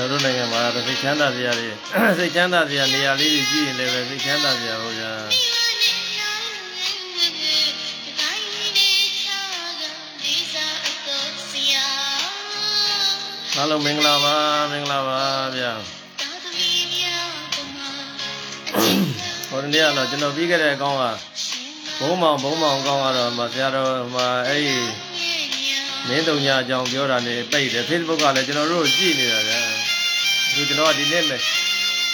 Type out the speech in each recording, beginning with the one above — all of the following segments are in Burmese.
ကျွန်တော်တို့နိုင်ငံမှာတော့စိတ်ချမ်းသာစရာတွေစိတ်ချမ်းသာစရာနေရာလေးတွေကြည့်ရင်လည်းပဲစိတ်ချမ်းသာစရာဟုတ်ဗျာအားလုံးမင်္ဂလာပါမင်္ဂလာပါဗျာဟိုနေ့ကတော့ကျွန်တော်ပြီးခဲ့တဲ့အကောင်းကဘုံမောင်ဘုံမောင်ကောင်းကတော့မဆရာတော်ဟိုအဲ့ဒီမင်းတုံညာအကြောင်းပြောတာနေပိတ်တယ် Facebook ကလည်းကျွန်တော်တို့ကြည့်နေတာဗျာ အခုကျွန်တော်ကဒီနေ့မယ်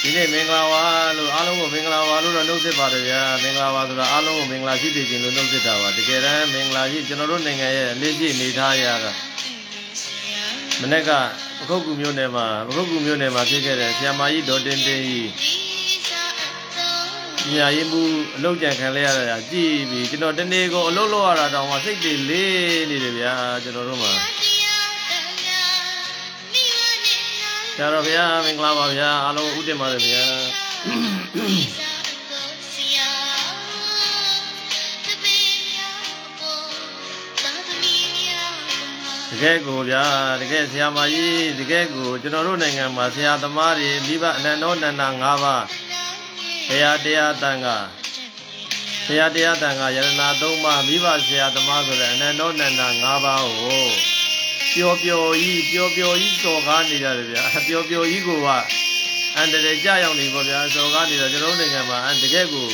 ဒီနေ့မင်္ဂလာပါလို့အားလုံးကိုမင်္ဂလာပါလို့တော့နှုတ်ဆက်ပါတယ်ဗျာမင်္ဂလာပါဆိုတာအားလုံးကိုမင်္ဂလာရှိစေခြင်းလို့နှုတ်ဆက်တာပါတကယ်တမ်းမင်္ဂလာရှိကျွန်တော်တို့နိုင်ငံရဲ့အလေးရှိနေထားရတာမနေ့ကပခုတ်ကူမျိုးနယ်မှာပခုတ်ကူမျိုးနယ်မှာဖြစ်ခဲ့တဲ့ဆရာမကြီးဒေါ်တင်တင်ကြီးညာရင်မှုအလုတ်ကြံခံလဲရတာကြည်ပြီးကျွန်တော်တနေ့ကိုအလုတ်လောက်ရတာတောင်မှစိတ်တွေလေးနေတယ်ဗျာကျွန်တော်တို့မှာ ဆရာတော်ဗျာမင်္ဂလာပါဗျာအားလုံးဥတည်ပါတယ်ဗျာတကယ်ကိုဗျာတကယ်ဆရာမကြီးတကယ်ကိုကျွန်တော်တို့နိုင်ငံမှာဆရာသမားတွေမိဘအနန္တောတဏ္ဍ၅ပါးဘုရားတရားတန်ခါဘုရားတရားတန်ခါယရနာ၃ပါးမိဘဆရာသမားဆိုတဲ့အနန္တောတဏ္ဍ၅ပါးကို ပျော်ပျော်ကြီးပျော်ပျော်ကြီးစော်ကားနေကြတယ်ဗျာပျော်ပျော်ကြီးကိုကအန္တရာယ်ကြရောက်နေပေါ့ဗျာစော်ကားနေတော့ကျွန်တော်တို့နိုင်ငံမှာတကယ်ကို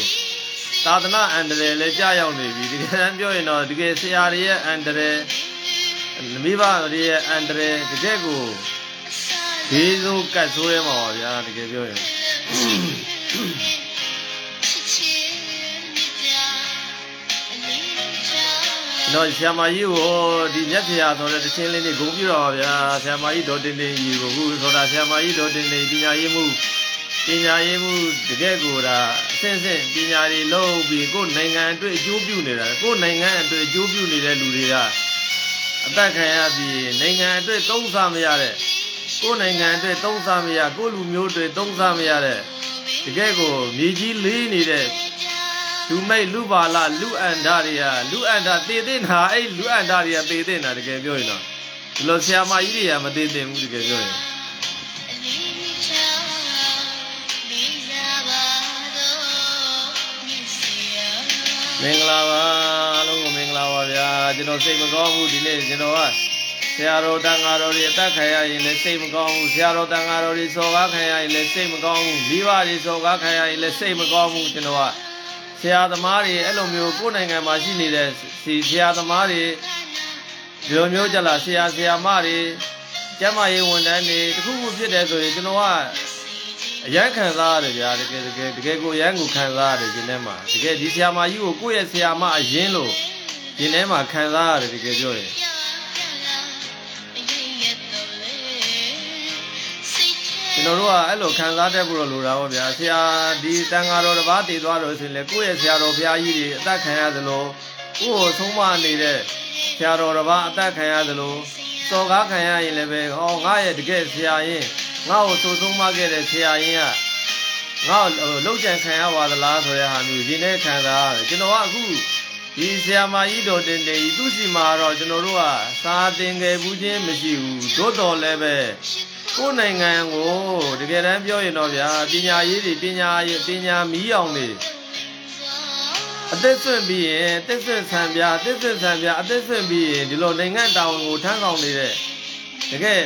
သာသနာအန္တရာယ်လည်းကြရောက်နေပြီတကယ်တမ်းပြောရင်တော့တကယ်ဆရာတွေရဲ့အန္တရာယ်မိဘတွေရဲ့အန္တရာယ်တကယ်ကိုဘေးဆိုးကတ်ဆိုးရဲမှာပါဗျာတကယ်ပြောရင် တော့ဆရာမကြီးကိုဒီမြက်ဖျာဆိုတဲ့တခြင်းလေးတွေဂုဏ်ပြုတော်ဗျာဆရာမကြီးဒေါ်တင်တင်ကြီးကိုခုဆိုတာဆရာမကြီးဒေါ်တင်တင်ပညာရေးမှုပညာရေးမှုတကယ်ကိုဒါအဆင့်ဆင့်ပညာတွေလုပ်ပြီးကိုယ်နိုင်ငံအတွက်အကျိုးပြုနေတာကိုယ်နိုင်ငံအတွက်အကျိုးပြုနေတဲ့လူတွေကအသက်ခံရပြီးနိုင်ငံအတွက်သုံးစားမရတဲ့ကိုယ်နိုင်ငံအတွက်သုံးစားမရကိုယ်လူမျိုးတွေသုံးစားမရတဲ့တကယ်ကိုမြေကြီးလေးနေတဲ့ လူမိတ်လူပါလာလူအန္တတွေကလူအန္တသေတဲ့နာအဲ့လူအန္တတွေကသေတဲ့နာတကယ်ပြောရင်တော့ဒီလိုဆရာမကြီးတွေကမသေသင့်ဘူးတကယ်ပြောရင်မင်္ဂလာပါအားလုံးကိုမင်္ဂလာပါဗျာကျွန်တော်စိတ်မကောင်းဘူးဒီနေ့ကျွန်တော်ကဆရာတော်တန်ဃာတော်တွေအသက်ခံရရင်လည်းစိတ်မကောင်းဘူးဆရာတော်တန်ဃာတော်တွေစော်ကားခံရရင်လည်းစိတ်မကောင်းဘူးမိဘတွေစော်ကားခံရရင်လည်းစိတ်မကောင်းဘူးကျွန်တော်က ဆရာသမားတွေအဲ့လိုမျိုးကိုယ်နိုင်ငံမှာရှိနေတဲ့စီဆရာသမားတွေဒီလိုမျိုးကြလားဆရာဆရာမတွေကျမရေးဝန်ထမ်းတွေတခုခုဖြစ်တယ်ဆိုရင်ကျွန်တော်ကအရန်ခံစားရတယ်ဗျာတကယ်တကယ်တကယ်ကိုအရန်ကိုခံစားရတယ်ဒီထဲမှာတကယ်ဒီဆရာမကြီးကိုကိုယ့်ရဲ့ဆရာမအရင်လို့ဒီထဲမှာခံစားရတယ်တကယ်ပြောရင် ကျွန်တော်တို့ကအဲ့လိုခံစားတတ်ဖို့လိုတာပေါ့ဗျာဆရာဒီတန်ဃာတော်တစ်ပါးတည်သွားလို့ဆိုရင်လေကိုယ့်ရဲ့ဆရာတော်ဘုရားကြီးတွေအသက်ခံရသလိုကိုယ့်ကိုဆုံးမနေတဲ့ဆရာတော်တစ်ပါးအသက်ခံရသလိုစော်ကားခံရရင်လည်းပဲဟောငါရဲ့တကယ်ဆရာရင်ငါ့ကိုဆိုဆုံးမခဲ့တဲ့ဆရာရင်ကငါ့ကိုလှုပ်ကြံခံရပါသလားဆိုတဲ့ဟာမျိုးဒီနေ့ခံစားရတယ်ကျွန်တော်ကအခု ဒီဆရာမကြီးတော်တင်တင်ကြီးသူစီမှာတော့ကျွန်တော်တို့ကစာသင်ခဲ့ဘူးချင်းမရှိဘူးသို့တော်လည်းပဲကိုယ်နိုင်ငံကိုတကယ်တမ်းပြောရင်တော့ဗျာပညာရေးတွေပညာရေးပညာမီးအောင်နေအသက်ဆွင့်ပြီးရင်အသက်ဆွင့်ဆံပြအသက်ဆွင့်ဆံပြအသက်ဆွင့်ပြီးရင်ဒီလိုနိုင်ငံတောင်ကိုထမ်းဆောင်နေတဲ့တကယ်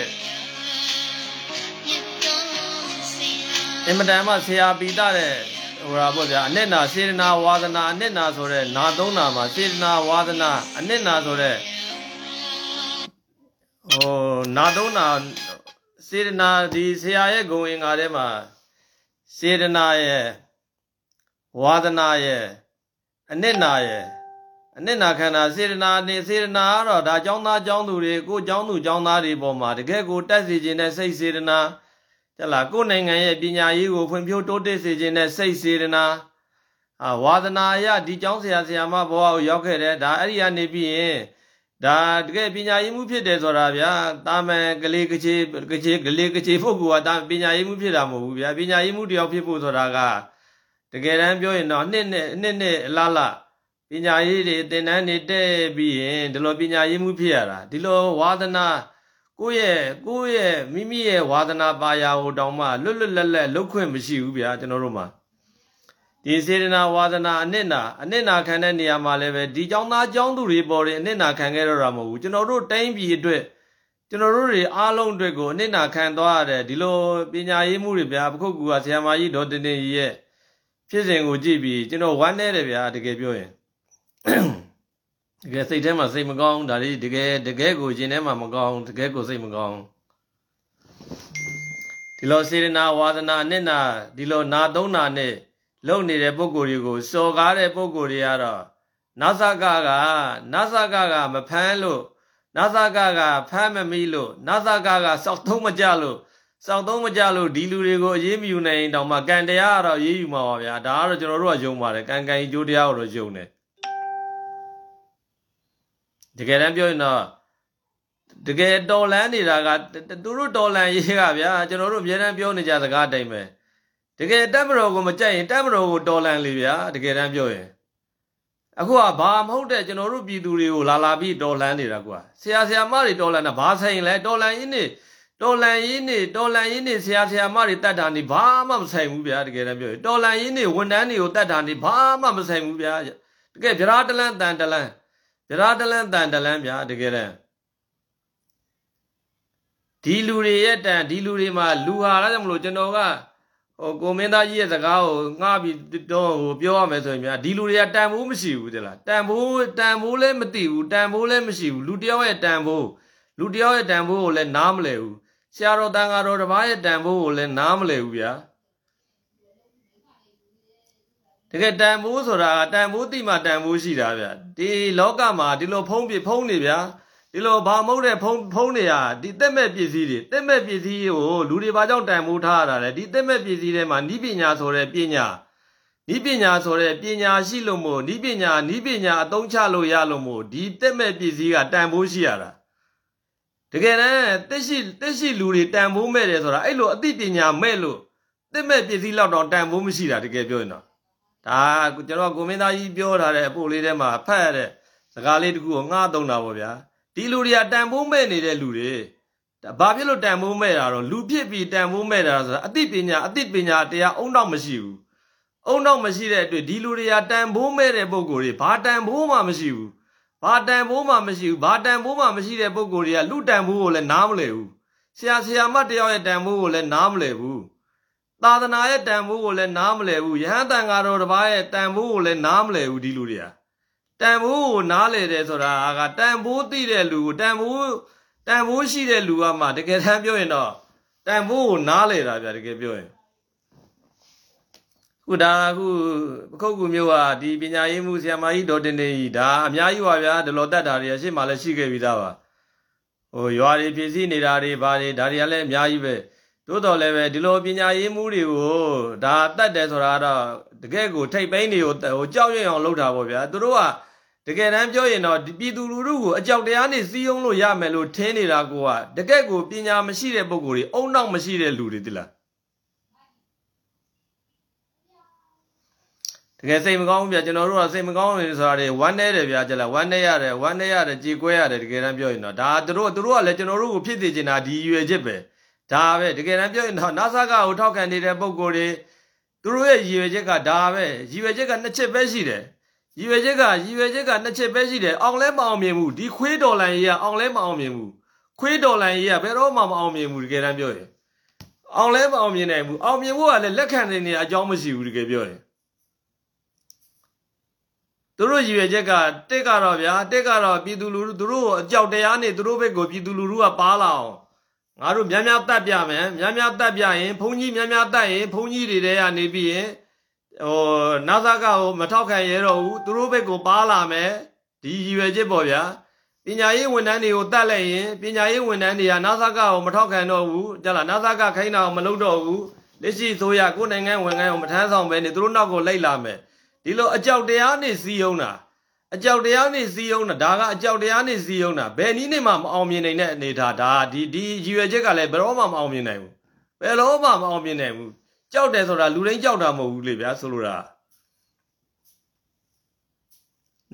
အင်မတန်မှဆရာပီတာတဲ့ ဟိုရာပေါ့ဗျာအနစ်နာစေတနာဝါဒနာအနစ်နာဆိုတဲ့နာသုံးနာမှာစေတနာဝါဒနာအနစ်နာဆိုတဲ့ဟိုနာသုံးနာစေတနာဒီဆရာရဲ့ဂုံအင်္ဂါထဲမှာစေတနာရဲ့ဝါဒနာရဲ့အနစ်နာရဲ့အနစ်နာခန္ဓာစေတနာနေစေတနာကတော့ဒါចောင်းသားចောင်းသူတွေကိုចောင်းသူចောင်းသားတွေပေါ်မှာတကယ်ကိုတက်စီခြင်းနဲ့စိတ်စေတနာ ကြလားကိုယ်နိုင်ငံရဲ့ပညာရေးကိုဖွံ့ဖြိုးတိုးတက်စေခြင်းနဲ့စိတ်စေတနာအာဝါဒနာအရဒီကျောင်းဆရာဆရာမဘဝကိုရောက်ခဲ့တယ်ဒါအဲ့ဒီကနေပြီးရင်ဒါတကယ်ပညာရေးမှုဖြစ်တယ်ဆိုတာဗျာတာမန်ကလေးကချေကချေကလေးကချေဖို့ကတာပညာရေးမှုဖြစ်တာမဟုတ်ဘူးဗျာပညာရေးမှုတယောက်ဖြစ်ဖို့ဆိုတာကတကယ်တမ်းပြောရင်တော့နှစ်နှစ်နှစ်နှစ်အလားလားပညာရေးတွေသင်တန်းတွေတက်ပြီးရင်ဒီလိုပညာရေးမှုဖြစ်ရတာဒီလိုဝါသနာ ကိုယ့်ရဲ့ကိုယ့်ရဲ့မိမိရဲ့ဝါသနာပါရာကိုတောင်မှလွတ်လွတ်လပ်လပ်လုပ်ခွင့်မရှိဘူးဗျာကျွန်တော်တို့မှာဒီစေတနာဝါဒနာအနစ်နာအနစ်နာခံတဲ့နေရာမှာလည်းပဲဒီចောင်းသားចောင်းသူတွေပေါ်တယ်အနစ်နာခံခဲ့တော့တာမဟုတ်ဘူးကျွန်တော်တို့တိုင်းပြည်အတွက်ကျွန်တော်တို့တွေအားလုံးအတွက်ကိုအနစ်နာခံသွားရတယ်ဒီလိုပညာရေးမှုတွေဗျာပခုတ်ကူကဆရာမကြီးဒေါ်တင်တင်ကြီးရဲ့ဖြစ်စဉ်ကိုကြည့်ပြီးကျွန်တော်ဝမ်းနေတယ်ဗျာတကယ်ပြောရင် တကယ်စိတ်ထဲမှာစိတ်မကောင်းဒါလေးတကယ်တကယ်ကိုရင်ထဲမှာမကောင်းတကယ်ကိုစိတ်မကောင်းဒီလိုစေရနာဝါဒနာအနစ်နာဒီလိုနာသုံးနာနဲ့လုံနေတဲ့ပုံကိုယ်တွေကိုစော်ကားတဲ့ပုံကိုယ်တွေကတော့နာသကကနာသကကမဖမ်းလို့နာသကကဖမ်းမမိလို့နာသကကစောက်သုံးမကြလို့စောက်သုံးမကြလို့ဒီလူတွေကိုအေးမယူနိုင်တောင်မှကံတရားကတော့အေးယူမှာပါဗျာဒါကတော့ကျွန်တော်တို့ကယုံပါတယ်ကံကံကြီးကျိုးတရားကိုတော့ယုံတယ် တကယ်တမ်းပြောရင်တော့တကယ်တော်လန်းနေတာကသူတို့တော်လန်းရေးကဗျာကျွန်တော်တို့အများအားပြောနေကြစကားတိုင်းပဲတကယ်တက်မတော်ကိုမကြိုက်ရင်တက်မတော်ကိုတော်လန်လေဗျာတကယ်တမ်းပြောရင်အခုကဘာမဟုတ်တဲ့ကျွန်တော်တို့ပြည်သူတွေကိုလာလာပြီးတော်လန်နေတာကွာဆရာဆရာမတွေတော်လန်တာဘာဆိုင်လဲတော်လန်ရင်းနေတော်လန်ရင်းနေတော်လန်ရင်းနေဆရာဆရာမတွေတတ်တာနေဘာမှမဆိုင်ဘူးဗျာတကယ်တမ်းပြောရင်တော်လန်ရင်းနေဝန်တန်းတွေကိုတတ်တာနေဘာမှမဆိုင်ဘူးဗျာတကယ်ဗျာတလန်းတန်တလန်း ဗျာတလန်းတန်တလန်းဗျာတကယ်တမ်းဒီလူတွေရဲ့တန်ဒီလူတွေမှာလူဟာလားကြောင့်မလို့ကျွန်တော်ကဟိုကိုမင်းသားကြီးရဲ့စကားကိုငှားပြီးတော့ဟိုပြောရမယ်ဆိုရင်များဒီလူတွေကတန်ဖိုးမရှိဘူးတလားတန်ဖိုးတန်ဖိုးလည်းမသိဘူးတန်ဖိုးလည်းမရှိဘူးလူတယောက်ရဲ့တန်ဖိုးလူတယောက်ရဲ့တန်ဖိုးကိုလည်းနားမလဲဘူးဆရာတော်တန်ဃာတော်တစ်ပါးရဲ့တန်ဖိုးကိုလည်းနားမလဲဘူးဗျာ တကယ်တန်ဖိုးဆိုတာကတန်ဖိုးတိမှတန်ဖိုးရှိတာဗျာဒီလောကမှာဒီလိုဖုံးပြဖုံးနေဗျာဒီလိုဘာမဟုတ်တဲ့ဖုံးဖုံးတွေကဒီတက်မဲ့ပစ္စည်းတွေတက်မဲ့ပစ္စည်းကိုလူတွေဘာကြောင့်တန်ဖိုးထားရတာလဲဒီတက်မဲ့ပစ္စည်းတွေမှာနိပညာဆိုတဲ့ပညာနိပညာဆိုတဲ့ပညာရှိလို့မို့နိပညာနိပညာအသုံးချလို့ရလို့မို့ဒီတက်မဲ့ပစ္စည်းကတန်ဖိုးရှိရတာတကယ်တမ်းတက်ရှိတက်ရှိလူတွေတန်ဖိုးမဲ့တယ်ဆိုတာအဲ့လိုအသိပညာမဲ့လို့တက်မဲ့ပစ္စည်းလောက်တော့တန်ဖိုးမရှိတာတကယ်ပြောရင်တော့ ဒါကျွန်တော်ကိုမင်းသားကြီးပြောထားတဲ့အပို့လေးထဲမှာဖတ်ရတဲ့စကားလေးတခုကိုငှားသုံးတာပေါ့ဗျာဒီလူတွေကတန်ဖိုးမဲ့နေတဲ့လူတွေဘာဖြစ်လို့တန်ဖိုးမဲ့တာတော့လူဖြစ်ပြီးတန်ဖိုးမဲ့တာဆိုတာအသိပညာအသိပညာတရားအုံတော့မရှိဘူးအုံတော့မရှိတဲ့အတွက်ဒီလူတွေကတန်ဖိုးမဲ့တဲ့ပုံကိုယ်တွေဘာတန်ဖိုးမှမရှိဘူးဘာတန်ဖိုးမှမရှိဘူးဘာတန်ဖိုးမှမရှိတဲ့ပုံကိုယ်တွေကလူတန်ဖိုးကိုလည်းနားမလည်ဘူးဆရာဆရာမတယောက်ရဲ့တန်ဖိုးကိုလည်းနားမလည်ဘူး သာသနာရဲ့တန်ဖိုးကိုလည်းနားမလည်ဘူးယဟန်တန်ဃာတော်တစ်ပါးရဲ့တန်ဖိုးကိုလည်းနားမလည်ဘူးဒီလူတွေကတန်ဖိုးကိုနားလေတယ်ဆိုတာကတန်ဖိုးသိတဲ့လူကိုတန်ဖိုးတန်ဖိုးရှိတဲ့လူကမှတကယ်တမ်းပြောရင်တော့တန်ဖိုးကိုနားလေတာဗျာတကယ်ပြောရင်ခုဒါခုပခုတ်ကူမျိုးဟာဒီပညာရေးမှုဆရာမကြီးဒေါ်တင်တင်ကြီးဒါအများကြီးပါဗျာဒီလိုတတ်တာတွေအရှိမှလည်းရှိခဲ့ပြီးသားပါဟိုရွာတွေပြည်စည်းနေတာတွေဘာတွေဒါတွေကလည်းအများကြီးပဲ သို့တော်လည်းပဲဒီလိုပညာရေးမှုတွေကိုဒါတတ်တယ်ဆိုတာတော့တကယ်ကိုထိတ်ပိန်းတွေကိုဟိုကြောက်ရွံ့အောင်လုပ်တာပေါ့ဗျာသူတို့ကတကယ်တမ်းပြောရင်တော့ပြည်သူလူထုကိုအကြောက်တရားနဲ့စီးယုံလို့ရမယ်လို့ထင်နေတာကိုကတကယ့်ကိုပညာမရှိတဲ့ပုံကိုယ်တွေအုံနောက်မရှိတဲ့လူတွေတိလားတကယ်စိတ်မကောင်းဘူးဗျာကျွန်တော်တို့ကစိတ်မကောင်းနေဆိုတာတွေဝမ်းနေတယ်ဗျာကြလားဝမ်းနေရတယ်ဝမ်းနေရတယ်ကြေကွဲရတယ်တကယ်တမ်းပြောရင်တော့ဒါသူတို့သူတို့ကလည်းကျွန်တော်တို့ကိုဖြစ်စေချင်တာဒီရွယ်ချက်ပဲ ဒါပဲတကယ်တမ်းပြောရင်တော့နာဆာကကိုထောက်ခံနေတဲ့ပုံကိုယ်တွေသူတို့ရဲ့ရည်ရွယ်ချက်ကဒါပဲရည်ရွယ်ချက်ကနှစ်ချက်ပဲရှိတယ်ရည်ရွယ်ချက်ကရည်ရွယ်ချက်ကနှစ်ချက်ပဲရှိတယ်အောင်လဲမအောင်မြင်ဘူးဒီခွေးဒေါ်လာကြီးကအောင်လဲမအောင်မြင်ဘူးခွေးဒေါ်လာကြီးကဘယ်တော့မှမအောင်မြင်ဘူးတကယ်တမ်းပြောရင်အောင်လဲမအောင်မြင်နိုင်ဘူးအောင်မြင်ဖို့ကလည်းလက်ခံနေနေအကြောင်းမရှိဘူးတကယ်ပြောရင်သူတို့ရည်ရွယ်ချက်ကတက်ကတော့ဗျာတက်ကတော့ပြည်သူလူထုသူတို့အကြောက်တရားနဲ့သူတို့ဘက်ကိုပြည်သူလူထုကပါလာအောင် ငါတို့များများတတ်ပြမယ်များများတတ်ပြရင်ဘုန်းကြီးများများတတ်ရင်ဘုန်းကြီးတွေတဲကနေပြီးရင်ဟိုနာသကကိုမထောက်ခံရတော့ဘူးသူတို့ဘက်ကိုပါလာမယ်ဒီရည်ရွယ်ချက်ပေါ့ဗျာပညာရေးဝန်ထမ်းတွေကိုတတ်လိုက်ရင်ပညာရေးဝန်ထမ်းတွေကနာသကကိုမထောက်ခံတော့ဘူးကြလားနာသကခိုင်းတာကိုမလုပ်တော့ဘူးလက်ရှိဆိုရကိုယ်နိုင်ငံဝန်ခံကိုမထမ်းဆောင်ပဲနေသူတို့နောက်ကိုလိုက်လာမယ်ဒီလိုအကြောက်တရားနဲ့စီးယုံတာ အကြောက်တရားနဲ့စီးယုံတာဒါကအကြောက်တရားနဲ့စီးယုံတာဘယ်နည်းနဲ့မှမအောင်မြင်နိုင်တဲ့အနေထားဒါဒီဒီရည်ရွယ်ချက်ကလည်းဘယ်တော့မှမအောင်မြင်နိုင်ဘူးဘယ်တော့မှမအောင်မြင်နိုင်ဘူးကြောက်တယ်ဆိုတာလူတိုင်းကြောက်တာမဟုတ်ဘူးလေဗျာဆိုလိုတာ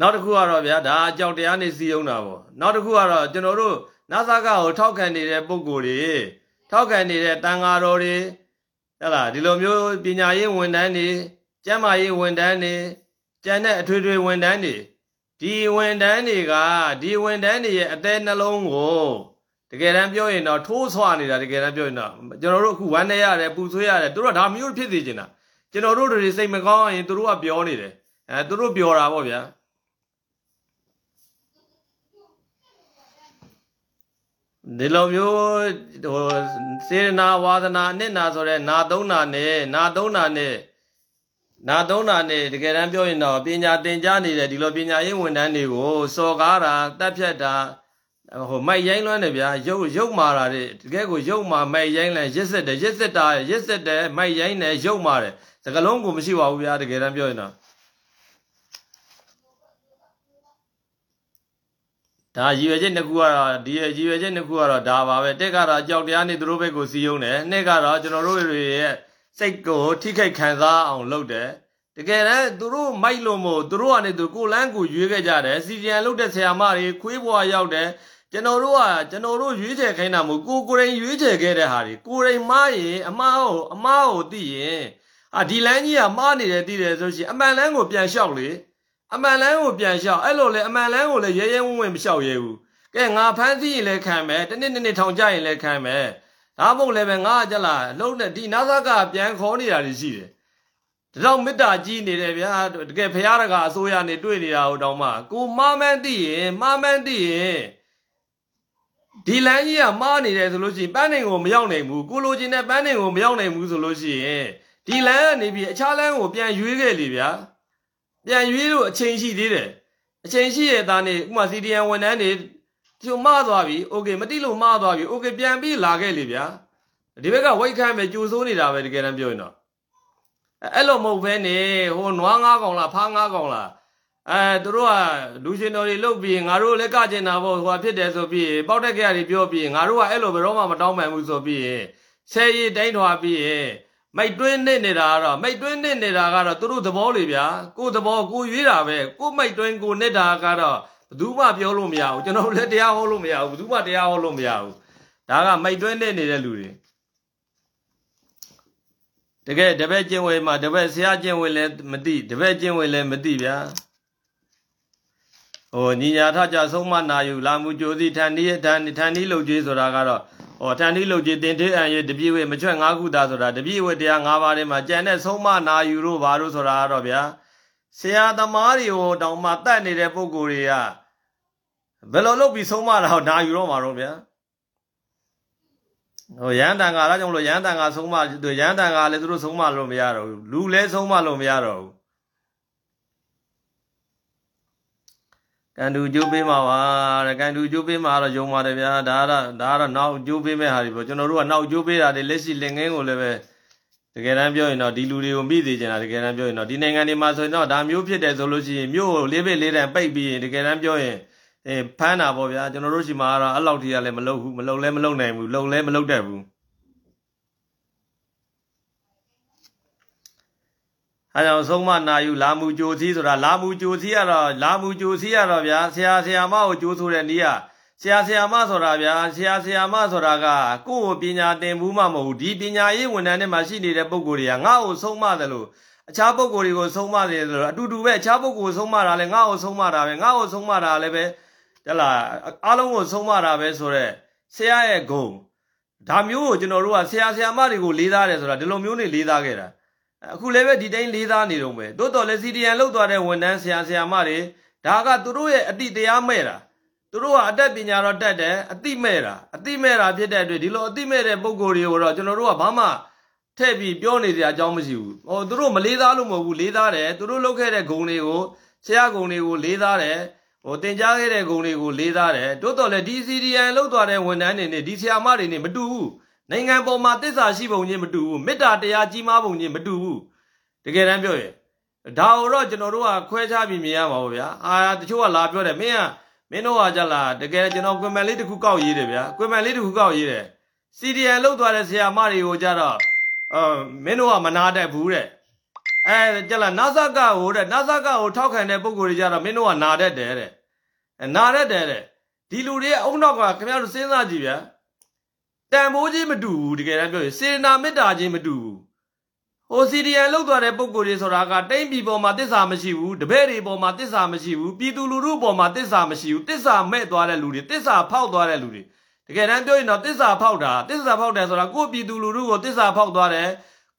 နောက်တစ်ခုကတော့ဗျာဒါအကြောက်တရားနဲ့စီးယုံတာပေါ့နောက်တစ်ခုကတော့ကျွန်တော်တို့နာသကကိုထောက်ခံနေတဲ့ပုံကိုယ်တွေထောက်ခံနေတဲ့တန်ဃာတော်တွေဟဲ့လားဒီလိုမျိုးပညာရေးဝန်ထမ်းတွေကျန်းမာရေးဝန်ထမ်းတွေကျန်တဲ့အထွေထွေဝန်ထမ်းတွေ ဒီဝန်ထမ်းတွေကဒီဝန်ထမ်းတွေရဲ့အသေးနှလုံးကိုတကယ်တမ်းပြောရင်တော့ထိုးဆွနေတာတကယ်တမ်းပြောရင်တော့ကျွန်တော်တို့အခုဝမ်းနေရတယ်ပူဆွေးရတယ်သူတို့ကဒါမျိုးဖြစ်စေချင်တာကျွန်တော်တို့တွေစိတ်မကောင်းရင်သူတို့ကပြောနေတယ်အဲသူတို့ပြောတာပေါ့ဗျာဒီလိုမျိုးဟိုစေရနာဝါဒနာအနစ်နာဆိုတဲ့နာသုံးနာနဲ့နာသုံးနာနဲ့ နာသုံးနာနဲ့တကယ်တမ်းပြောရင်တော့ပညာသင်ကြားနေတဲ့ဒီလိုပညာရေးဝန်ထမ်းတွေကိုစော်ကားတာတက်ဖြတ်တာဟိုမိုက်ရိုင်းလွမ်းတယ်ဗျာရုပ်ရုပ်မာတာတဲ့တကယ်ကိုရုပ်မာမိုက်ရိုင်းလဲရစ်စစ်တယ်ရစ်စစ်တာရစ်စစ်တယ်မိုက်ရိုင်းတယ်ရုပ်မာတယ်စကလုံးကိုမရှိပါဘူးဗျာတကယ်တမ်းပြောရင်တော့ဒါရည်ရွယ်ချက်နှစ်ခုကတော့ဒီရည်ရွယ်ချက်နှစ်ခုကတော့ဒါပါပဲတက်ကတော့အကြောက်တရားနဲ့သူတို့ဘက်ကိုစီးယုံတယ်နှစ်ကတော့ကျွန်တော်တို့ရဲ့ စိတ်ကိုထိခိုက်ခံစားအောင်လုပ်တယ်တကယ်တမ်းသူတို့မိုက်လို့မို့သူတို့ကနေသူကိုလန်းကိုရွေးခဲ့ကြတယ်စီဂျန်လုပ်တဲ့ဆရာမတွေခွေးဘွားရောက်တယ်ကျွန်တော်တို့ကကျွန်တော်တို့ရွေးချယ်ခိုင်းတာမို့ကိုကိုရင်ရွေးချယ်ခဲ့တဲ့ဟာတွေကိုရင်မားရင်အမားကိုအမားကိုသိရင်အာဒီလန်းကြီးကမားနေတယ်သိတယ်ဆိုရှင်အမှန်လန်းကိုပြန်လျှောက်လေအမှန်လန်းကိုပြန်လျှောက်အဲ့လိုလေအမှန်လန်းကိုလည်းရဲရဲဝံ့ဝံ့မလျှောက်ရဲဘူးကဲငါဖမ်းသိရင်လည်းခံမယ်တနေ့နေ့ထောင်ကြရင်လည်းခံမယ် ဒါမှမဟုတ်လည်းပဲငါကြလားလုံးနဲ့ဒီနာသကပြန်ခေါ်နေတာရှိတယ်ဒါတော့မေတ္တာကြီးနေတယ်ဗျာတကယ်ဖရာတကအစိုးရနေတွေ့နေတာဟိုတောင်မှကိုမမန်းသိရင်မမန်းသိရင်ဒီလမ်းကြီးကမားနေတယ်ဆိုလို့ရှိရင်ပန်းနိုင်ကိုမရောက်နိုင်ဘူးကိုလိုချင်တဲ့ပန်းနိုင်ကိုမရောက်နိုင်ဘူးဆိုလို့ရှိရင်ဒီလမ်းကနေပြီးအခြားလမ်းကိုပြန်ရွေးခဲ့လေဗျာပြန်ရွေးလို့အချိန်ရှိသေးတယ်အချိန်ရှိရဲ့သားနေဥမာ CDN ဝန်ထမ်းတွေ ကျုံမသွားပြီโอเคမတိလို့မသွားပြီโอเคပြန်ပြီးလာခဲ့လေဗျာဒီဘက်ကဝိတ်ခမ်းပဲကြိုဆိုးနေတာပဲတကယ်တမ်းပြောရင်တော့အဲ့လိုမဟုတ်ဘဲနေဟိုနွားငါးကောင်လားဖားငါးကောင်လားအဲသူတို့ကလူရှင်တော်တွေလုတ်ပြီးငါတို့လည်းကကျင်တာပေါ့ဟိုဖြစ်တယ်ဆိုပြီးပေါက်တက်ကြရတွေပြောပြီးငါတို့ကအဲ့လိုဘယ်တော့မှမတောင်းပန်ဘူးဆိုပြီးဆယ်ရီတိုင်းထွာပြီးမိတ်တွင်းနေနေတာကတော့မိတ်တွင်းနေနေတာကတော့သူတို့သဘောလေဗျာကိုသဘောကိုရွေးတာပဲကိုမိတ်တွင်းကိုနေတာကတော့ ဘယ်သူမှပြောလို့မရဘူးကျွန်တော်လည်းတရားဟောလို့မရဘူးဘယ်သူမှတရားဟောလို့မရဘူးဒါကမိတ်တွင်းနေနေတဲ့လူတွေတကယ်တပည့်ကျင့်ဝေမှာတပည့်ဆရာကျင့်ဝေလည်းမသိတပည့်ကျင့်ဝေလည်းမသိဗျာဟိုညီညာထကြဆုံးမနာယူလာမှုကြိုစီထန်ဒီထန်ထန်ဒီလုတ်ကြီးဆိုတာကတော့ဟောထန်ဒီလုတ်ကြီးတင်သေးအံရတပြည့်ဝမချွတ်၅ခုသာဆိုတာတပြည့်ဝတရား၅ပါးထဲမှာကြံတဲ့ဆုံးမနာယူလို့ဘာလို့ဆိုတာကတော့ဗျာဆရာသမားတွေကိုတောင်မှတတ်နေတဲ့ပုံကိုယ်တွေက ဘယ်လိုလုပ်ပြီးဆုံးမတာဟောနာယူတော့မှာတော့ဗျာဟိုရန်တန်ကအားကြောင့်လို့ရန်တန်ကဆုံးမရန်တန်ကလည်းသူတို့ဆုံးမလို့မရတော့ဘူးလူလည်းဆုံးမလို့မရတော့ဘူးကန်တူကျိုးပေးမှာပါတဲ့ကန်တူကျိုးပေးမှာတော့ယုံပါတယ်ဗျာဒါကတော့ဒါကတော့နောက်ကျိုးပေးမဲ့ဟာတွေပေါ့ကျွန်တော်တို့ကနောက်ကျိုးပေးတာတွေလက်ရှိလင်ငင်းကိုလည်းပဲတကယ်တမ်းပြောရင်တော့ဒီလူတွေကိုမိသေးချင်တာတကယ်တမ်းပြောရင်တော့ဒီနိုင်ငံတွေမှာဆိုရင်တော့ဒါမျိုးဖြစ်တယ်ဆိုလို့ရှိရင်မြို့လေးပိတ်လေးတန်ပိတ်ပြီးရင်တကယ်တမ်းပြောရင် အဲဖမ်းတာပေါ့ဗျာကျွန်တော်တို့ရှိမှာကတော့အဲ့လောက်ထိကလည်းမလုပ်ဘူးမလုပ်လဲမလုပ်နိုင်ဘူးလုပ်လဲမလုပ်တတ်ဘူးအဲကြောင့်ဆုံးမနာယူလာမှုကြိုစီးဆိုတာလာမှုကြိုစီးရတော့လာမှုကြိုစီးရတော့ဗျာဆရာဆရာမကိုကြိုးဆိုတဲ့နေရာဆရာဆရာမဆိုတာဗျာဆရာဆရာမဆိုတာကကိုယ့်ကိုပညာသင်ဘူးမှမဟုတ်ဒီပညာရေးဝန်ထမ်းတွေမှာရှိနေတဲ့ပုံကိုယ်တွေကငါ့ကိုဆုံးမတယ်လို့အခြားပုံကိုယ်တွေကိုဆုံးမတယ်လို့အတူတူပဲအခြားပုံကိုယ်ဆုံးမတာလဲငါ့ကိုဆုံးမတာပဲငါ့ကိုဆုံးမတာလည်းပဲ တလားအားလုံးကိုဆုံးမတာပဲဆိုတော့ဆရာရဲ့ဂုံဒါမျိုးကိုကျွန်တော်တို့ကဆရာဆရာမတွေကိုလေးစားတယ်ဆိုတာဒီလိုမျိုးနေလေးစားခဲ့တာအခုလည်းပဲဒီတိုင်းလေးစားနေတော့မယ်တိုးတော်လည်းစီဒီယန်လောက်သွားတဲ့ဝန်ထမ်းဆရာဆရာမတွေဒါကသူတို့ရဲ့အတိတရားမဲ့တာသူတို့ကအတက်ပညာတော့တက်တယ်အတိမဲ့တာအတိမဲ့တာဖြစ်တဲ့အတွက်ဒီလိုအတိမဲ့တဲ့ပုံကိုယ်တွေကိုတော့ကျွန်တော်တို့ကဘာမှထည့်ပြီးပြောနေစရာအကြောင်းမရှိဘူးဟိုသူတို့မလေးစားလို့မဟုတ်ဘူးလေးစားတယ်သူတို့လုပ်ခဲ့တဲ့ဂုံတွေကိုဆရာဂုံတွေကိုလေးစားတယ် ဟိုတင်ကြားခဲ့တဲ့ဂုံတွေကိုလေးစားတယ်တိုးတော်လည်းဒီ CDN လောက်သွားတဲ့ဝန်ထမ်းတွေနဲ့ဒီဆရာမတွေနဲ့မတူဘူးနိုင်ငံပေါ်မှာတစ္ဆာရှိပုံချင်းမတူဘူးမေတ္တာတရားကြီးမားပုံချင်းမတူဘူးတကယ်တမ်းပြောရင်ဒါတော့ကျွန်တော်တို့ကခွဲခြားပြီးမြင်ရမှာပေါ့ဗျာအာတချို့ကလာပြောတယ်မင်းကမင်းတို့ကကြလားတကယ်ကျွန်တော်ကွန်မန်လေးတစ်ခုကောက်ရေးတယ်ဗျာကွန်မန်လေးတစ်ခုကောက်ရေးတယ်စီဒီအန်လောက်သွားတဲ့ဆရာမတွေကိုကြတော့အာမင်းတို့ကမနာတတ်ဘူးတဲ့ အဲကြလားနာဇကဟိုတဲ့နာဇကကိုထောက်ခံတဲ့ပုံကိုယ်တွေကြတော့မင်းတို့ကနာတတ်တယ်တဲ့နာတတ်တယ်တဲ့ဒီလူတွေအုံနောက်ကခင်ဗျားတို့စဉ်းစားကြည့်ဗျာတန်ဖိုးချင်းမတူဘူးတကယ်တမ်းပြောရင်စေနာမေတ္တာချင်းမတူဘူးဟိုစီဒီအန်လောက်သွားတဲ့ပုံကိုယ်တွေဆိုတာကတိမ့်ပြည်ပေါ်မှာတစ္ဆာမရှိဘူးတပည့်တွေပေါ်မှာတစ္ဆာမရှိဘူးပြည်သူလူထုပေါ်မှာတစ္ဆာမရှိဘူးတစ္ဆာမဲ့သွားတဲ့လူတွေတစ္ဆာဖောက်သွားတဲ့လူတွေတကယ်တမ်းပြောရင်တော့တစ္ဆာဖောက်တာတစ္ဆာဖောက်တယ်ဆိုတာကိုယ့်ပြည်သူလူထုကိုတစ္ဆာဖောက်သွားတယ်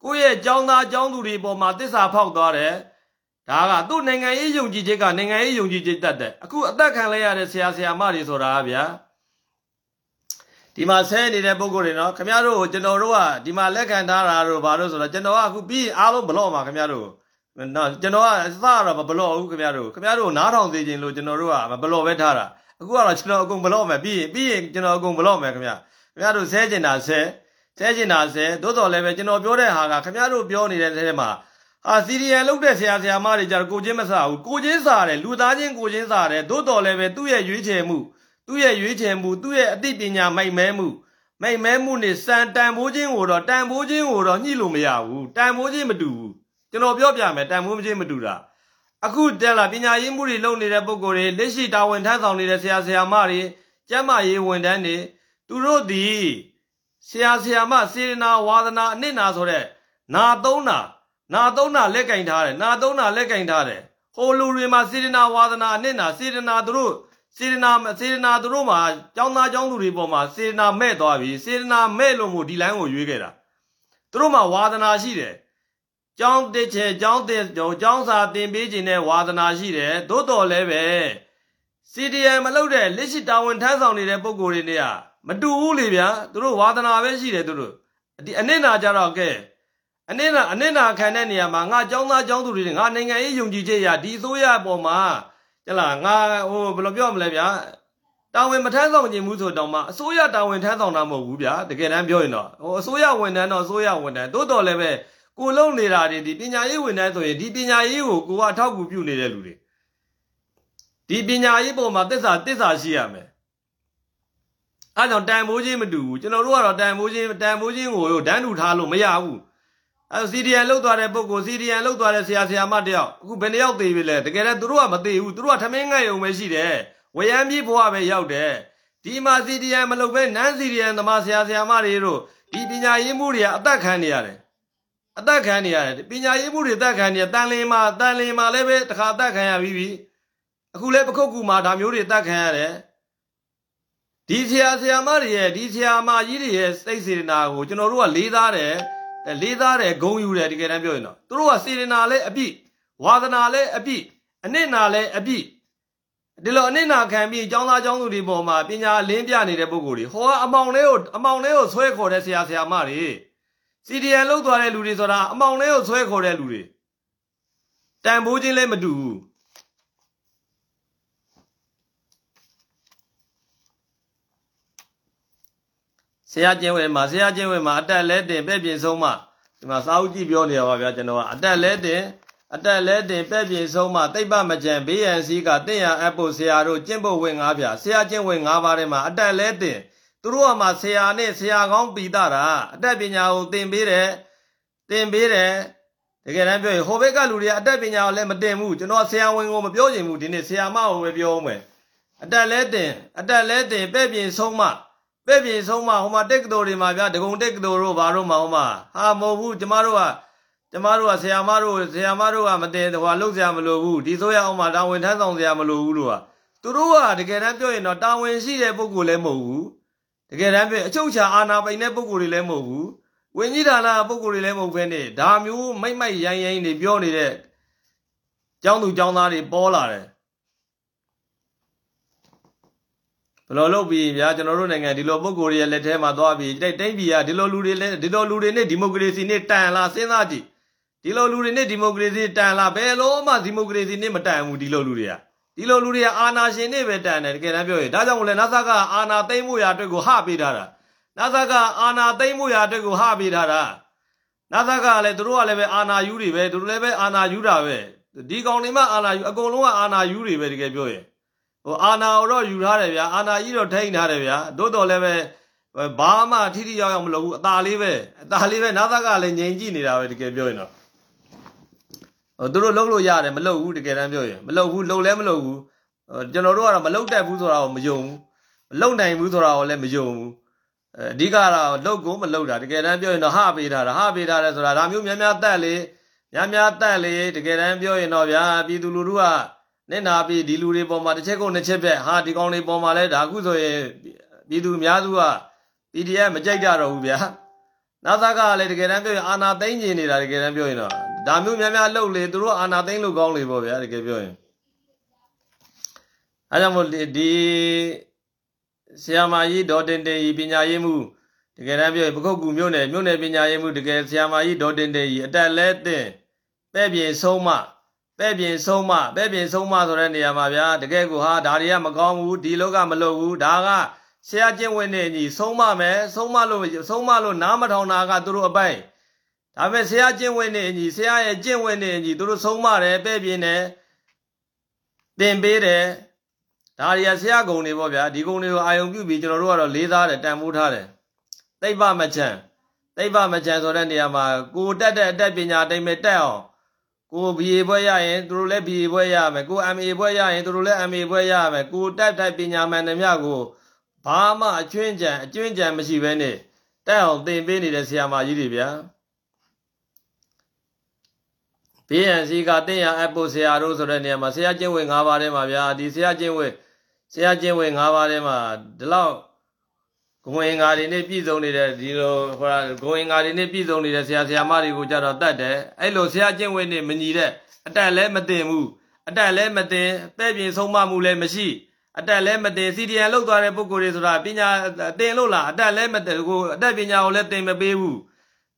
ကိုယ့်ရဲ့ចောင်းသားចောင်းသူတွေပေါ်မှာတစ္ဆာဖောက်သွားတယ်ဒါကသူ့နိုင်ငံရေးယုံကြည်ချက်ကနိုင်ငံရေးယုံကြည်ချက်တတ်တယ်အခုအသက်ခံလိုက်ရတဲ့ဆရာဆရာမတွေဆိုတာဗျာဒီမှာဆဲနေတဲ့ပုံကိုယ်တွေနော်ခင်ဗျားတို့ကိုကျွန်တော်တို့ကဒီမှာလက်ခံထားတာတို့ဘာလို့ဆိုတော့ကျွန်တော်ကအခုပြီးအားလုံးဘလော့မှာခင်ဗျားတို့နော်ကျွန်တော်ကအစတော့မဘလော့ဘူးခင်ဗျားတို့ခင်ဗျားတို့နားထောင်သေးခြင်းလို့ကျွန်တော်တို့ကမဘလော့ပဲထားတာအခုကတော့ကျွန်တော်အကုန်ဘလော့မယ်ပြီးရင်ပြီးရင်ကျွန်တော်အကုန်ဘလော့မယ်ခင်ဗျာခင်ဗျားတို့ဆဲကျင်တာဆဲ ဆဲကျင်တာဆဲသို့တော်လည်းပဲကျွန်တော်ပြောတဲ့ဟာကခင်ဗျားတို့ပြောနေတဲ့ထဲမှာဟာစီရီယန်လုတ်တဲ့ဆရာဆရာမတွေကြတော့ကိုချင်းမဆဘူးကိုချင်းစားတယ်လူသားချင်းကိုချင်းစားတယ်သို့တော်လည်းပဲသူ့ရဲ့ရွေးချယ်မှုသူ့ရဲ့ရွေးချယ်မှုသူ့ရဲ့အသိပညာမိုက်မဲမှုမိတ်မဲမှုနဲ့စံတန်ဖိုးခြင်းကိုတော့တန်ဖိုးခြင်းကိုတော့ညှိလို့မရဘူးတန်ဖိုးခြင်းမတူဘူးကျွန်တော်ပြောပြမယ်တန်ဖိုးခြင်းမတူတာအခုတက်လာပညာရေးမှုတွေလုပ်နေတဲ့ပုံကိုယ်တွေလက်ရှိတာဝန်ထမ်းဆောင်နေတဲ့ဆရာဆရာမတွေကျမ်းမာရေးဝန်ထမ်းတွေသူတို့ဒီ ဆရာဆရာမစေရနာဝါဒနာအနစ်နာဆိုတဲ့နာသုံးနာနာသုံးနာလက်ကင်ထားတယ်နာသုံးနာလက်ကင်ထားတယ်ဟိုလူတွေမှာစေရနာဝါဒနာအနစ်နာစေရနာသူတို့စေရနာစေရနာသူတို့မှာကျောင်းသားကျောင်းသူတွေပေါ်မှာစေရနာမဲ့သွားပြီစေရနာမဲ့လို့မို့ဒီလိုင်းကိုရွေးခဲ့တာသူတို့မှာဝါသနာရှိတယ်ကျောင်းတစ်ချက်ကျောင်းတင်ကျောင်းစာတင်ပေးခြင်းနဲ့ဝါသနာရှိတယ်သို့တော်လည်းပဲ CDM မလုပ်တဲ့လက်ရှိတာဝန်ထမ်းဆောင်နေတဲ့ပုံကိုယ်တွေနဲ့က မတူဘူးလေဗျာသူတို့ဝါသနာပဲရှိတယ်သူတို့ဒီအနစ်နာကြတော့ကဲအနစ်နာအနစ်နာခံတဲ့နေရာမှာငါကျောင်းသားကျောင်းသူတွေငါနိုင်ငံရေးယုံကြည်ချက်ရဒီအစိုးရအပေါ်မှာကျလားငါဟိုဘယ်လိုပြောမလဲဗျာတာဝန်မထမ်းဆောင်ခြင်းဘူးဆိုတော့မှအစိုးရတာဝန်ထမ်းဆောင်တာမဟုတ်ဘူးဗျာတကယ်တမ်းပြောရင်တော့ဟိုအစိုးရဝန်ထမ်းတော့အစိုးရဝန်ထမ်းတိုးတော်လည်းပဲကိုလုံနေတာတွေဒီပညာရေးဝန်ထမ်းဆိုရင်ဒီပညာရေးကိုကိုကအထောက်အကူပြုနေတဲ့လူတွေဒီပညာရေးပုံမှာတစ္ဆာတစ္ဆာရှိရမယ် အဲကြောင့်တန်ဖိုးချင်းမတူဘူးကျွန်တော်တို့ကတော့တန်ဖိုးချင်းတန်ဖိုးချင်းကိုဒန်းတူထားလို့မရဘူးအဲ CDN လောက်သွားတဲ့ပုဂ္ဂိုလ် CDN လောက်သွားတဲ့ဆရာဆရာမတယောက်အခုဘယ်နှယောက်သေးပြီလဲတကယ်တော့သူတို့ကမသေးဘူးသူတို့ကထမင်းငတ်ရုံပဲရှိတယ်ဝရမ်းပြေးဘွားပဲရောက်တယ်ဒီမှာ CDN မလုပ်ပဲနန်း CDN သမားဆရာဆရာမတွေတို့ဒီပညာရေးမှုတွေကအသက်ခံနေရတယ်အသက်ခံနေရတယ်ပညာရေးမှုတွေအသက်ခံနေရတန်လင်းမှာတန်လင်းမှာလည်းပဲတခါအသက်ခံရပြီးပြီအခုလည်းပခုတ်ကူမှာဒါမျိုးတွေအသက်ခံရတယ် ဒီဆရာဆရာမတွေရဲ့ဒီဆရာမကြီးတွေရဲ့စိတ်စေတနာကိုကျွန်တော်တို့ကလေးစားတယ်လေးစားတယ်ဂုံယူတယ်တကယ်တမ်းပြောရင်တော့သူတို့ကစေတနာလည်းအပြည့်ဝါသနာလည်းအပြည့်အနစ်နာလည်းအပြည့်ဒီလိုအနစ်နာခံပြီးចောင်းသားចောင်းသူတွေပေါ်မှာပညာလင်းပြနေတဲ့ပုံကိုယ်တွေဟောအမောင်လေးကိုအမောင်လေးကိုဆွဲခေါ်တဲ့ဆရာဆရာမတွေ CDN လောက်သွားတဲ့လူတွေဆိုတာအမောင်လေးကိုဆွဲခေါ်တဲ့လူတွေတန်ဖိုးချင်းလည်းမတူဘူး ဆရာကျင်းဝဲမှာဆရာကျင်းဝဲမှာအတက်လဲတင်ပဲ့ပြင်ဆုံးမှဒီမှာစာအုပ်ကြည့်ပြောနေတာပါဗျာကျွန်တော်ကအတက်လဲတင်အတက်လဲတင်ပဲ့ပြင်ဆုံးမှတိတ်ပမကြံ BNC ကတင့်ရအပ်ဖို့ဆရာတို့ကျင့်ဖို့ဝင်ငါးဗျာဆရာကျင့်ဝင်ငါးပါးထဲမှာအတက်လဲတင်သူတို့ကမှဆရာနဲ့ဆရာကောင်းပီတာတာအတက်ပညာကိုသင်ပေးတယ်သင်ပေးတယ်တကယ်တမ်းပြောရင်ဟိုဘက်ကလူတွေကအတက်ပညာကိုလည်းမတင်ဘူးကျွန်တော်ဆရာဝန်ကိုမပြောချင်ဘူးဒီနေ့ဆရာမကိုပဲပြောအောင်မယ်အတက်လဲတင်အတက်လဲတင်ပဲ့ပြင်ဆုံးမှ ပဲ့ပြင်ဆုံးမှဟိုမှာတက်ကတော်တွေမှာဗျာဒဂုံတက်ကတော်တို့ဘာတို့မှာဟိုမှာဟာမဟုတ်ဘူးကျမတို့ကကျမတို့ကဆရာမတို့ဆရာမတို့ကမတင်ဟိုလှုပ်ဆရာမလိုဘူးဒီဆိုရအောင်မှာတာဝန်ထမ်းဆောင်ဆရာမလိုဘူးလို့ကသူတို့ကတကယ်တမ်းပြောရင်တော့တာဝန်ရှိတဲ့ပုဂ္ဂိုလ်လည်းမဟုတ်ဘူးတကယ်တမ်းပြောအချုပ်ချာအာဏာပိုင်တဲ့ပုဂ္ဂိုလ်တွေလည်းမဟုတ်ဘူးဝင်းကြီးဌာနပုဂ္ဂိုလ်တွေလည်းမဟုတ်ဘဲနဲ့ဒါမျိုးမိတ်မိုက်ရိုင်းရိုင်းတွေပြောနေတဲ့ကျောင်းသူကျောင်းသားတွေပေါ်လာတယ်ဘယ် လိုလုပ်ပြီးဗျာကျွန်တော်တို့နိုင်ငံဒီလိုပုံကိုယ်ရဲ့လက်ထဲမှာသွားပြီးတိတ်တိတ်ပြီးရဒီလိုလူတွေလည်းဒီလိုလူတွေနဲ့ဒီမိုကရေစီနဲ့တန်လာစဉ်းစားကြည့်ဒီလိုလူတွေနဲ့ဒီမိုကရေစီတန်လာဘယ်လိုမှဒီမိုကရေစီနဲ့မတန်ဘူးဒီလိုလူတွေကဒီလိုလူတွေကအာဏာရှင်တွေပဲတန်တယ်တကယ်တမ်းပြောရင်ဒါကြောင့်လည်းနာဆာကအာဏာသိမ်းမှုရာအတွက်ကိုဟပေးထားတာနာဆာကအာဏာသိမ်းမှုရာအတွက်ကိုဟပေးထားတာနာသကလည်းသူတို့ကလည်းပဲအာနာယူတွေပဲသူတို့လည်းပဲအာနာယူတာပဲဒီကောင်တွေမှအာနာယူအကုန်လုံးကအာနာယူတွေပဲတကယ်ပြောရင် ဟိုအာနာတော့ယူထားတယ်ဗျာအာနာကြီးတော့ထိန်းထားတယ်ဗျာတိုးတော်လည်းပဲဘာမှထိထိရောက်ရောက်မလုပ်ဘူးအตาလေးပဲအตาလေးပဲနာသကလည်းငြိမ်ကြည့်နေတာပဲတကယ်ပြောရင်တော့ဟိုသူတို့လုပ်လို့ရတယ်မလုပ်ဘူးတကယ်တမ်းပြောရင်မလုပ်ဘူးလုပ်လည်းမလုပ်ဘူးကျွန်တော်တို့ကတော့မလုပ်တတ်ဘူးဆိုတာကိုမယုံဘူးမလုပ်နိုင်ဘူးဆိုတာကိုလည်းမယုံဘူးအဓိကတော့လုပ်ကိုမလုပ်တာတကယ်တမ်းပြောရင်တော့ဟပေးထားတာဟပေးထားတယ်ဆိုတာဒါမျိုးများများတက်လေများများတက်လေတကယ်တမ်းပြောရင်တော့ဗျာပြည်သူလူထုက နေနာပြီးဒီလူတွေပေါ်မှာတစ်ချက်ကုန်တစ်ချက်ပဲဟာဒီကောင်တွေပေါ်မှာလဲဒါခုဆိုရင်ပြည်သူအများစုက PDF မကြိုက်ကြတော့ဘူးဗျာနာသကလည်းတကယ်တမ်းပြောရင်အာနာသိမ့်ကျင်နေတာတကယ်တမ်းပြောရင်တော့ဒါမျိုးများများလှုပ်လေသူတို့အာနာသိမ့်လို့ကောင်းလေပေါ့ဗျာတကယ်ပြောရင်အဲကြောင့်မို့ဒီဆရာမကြီးဒေါ်တင်တင်ကြီးပညာရေးမှုတကယ်တမ်းပြောရင်ပခုတ်ကူမြို့နယ်မြို့နယ်ပညာရေးမှုတကယ်ဆရာမကြီးဒေါ်တင်တင်ကြီးအတက်လဲတင်ပဲ့ပြင်ဆုံးမ ပဲ့ပြင်ဆုံးမပဲ့ပြင်ဆုံးမဆိုတဲ့နေရာမှာဗျာတကယ်ကိုဟာဒါတွေကမကောင်းဘူးဒီလောကမလုပ်ဘူးဒါကဆရာကျင့်ဝင်နေညီဆုံးမမယ်ဆုံးမလို့ဆုံးမလို့နားမထောင်တာကသူတို့အပိုင်ဒါပေမဲ့ဆရာကျင့်ဝင်နေညီဆရာရဲ့ကျင့်ဝင်နေညီသူတို့ဆုံးမတယ်ပဲ့ပြင်တယ်တင်ပေးတယ်ဒါတွေကဆရာကုံတွေပေါ့ဗျာဒီကုံတွေကိုအာယုံပြုပြီးကျွန်တော်တို့ကတော့လေးစားတယ်တန်ဖိုးထားတယ်သိပ္ပမချံသိပ္ပမချံဆိုတဲ့နေရာမှာကိုတက်တဲ့အတက်ပညာတိမ်မဲ့တက်အောင် ကိုဘီအေဘွဲရရင်သူတို့လည်းဘီအေဘွဲရမယ်ကို MA ဘွဲရရင်သူတို့လည်း MA ဘွဲရမယ်ကိုတက်တဲ့ပညာမှန်သမျှကိုဘာမှအကျွင်းကြံအကျွင်းကြံမရှိဘဲနဲ့တက်အောင်သင်ပေးနေတဲ့ဆရာမကြီးတွေဗျာ BNC ကတင်ရအပ်ဖို့ဆရာတို့ဆိုတဲ့နေရာမှာဆရာကျင့်ဝင်၅ပါးထဲမှာဗျာဒီဆရာကျင့်ဝင်ဆရာကျင့်ဝင်၅ပါးထဲမှာဒီလောက် ဂုံအင်္ဂါတွေနဲ့ပြည့်စုံနေတဲ့ဒီလိုဟိုဂုံအင်္ဂါတွေနဲ့ပြည့်စုံနေတဲ့ဆရာဆရာမတွေကိုကြတော့တတ်တယ်အဲ့လိုဆရာကျင့်ဝင်နေမညီတဲ့အတက်လည်းမတင်ဘူးအတက်လည်းမတင်ပဲ့ပြင်ဆုံးမမှုလည်းမရှိအတက်လည်းမတင် CDN လောက်သွားတဲ့ပုံကိုယ်တွေဆိုတာပညာတင်လို့လားအတက်လည်းမတင်ကိုအတက်ပညာကိုလည်းတင်မပေးဘူး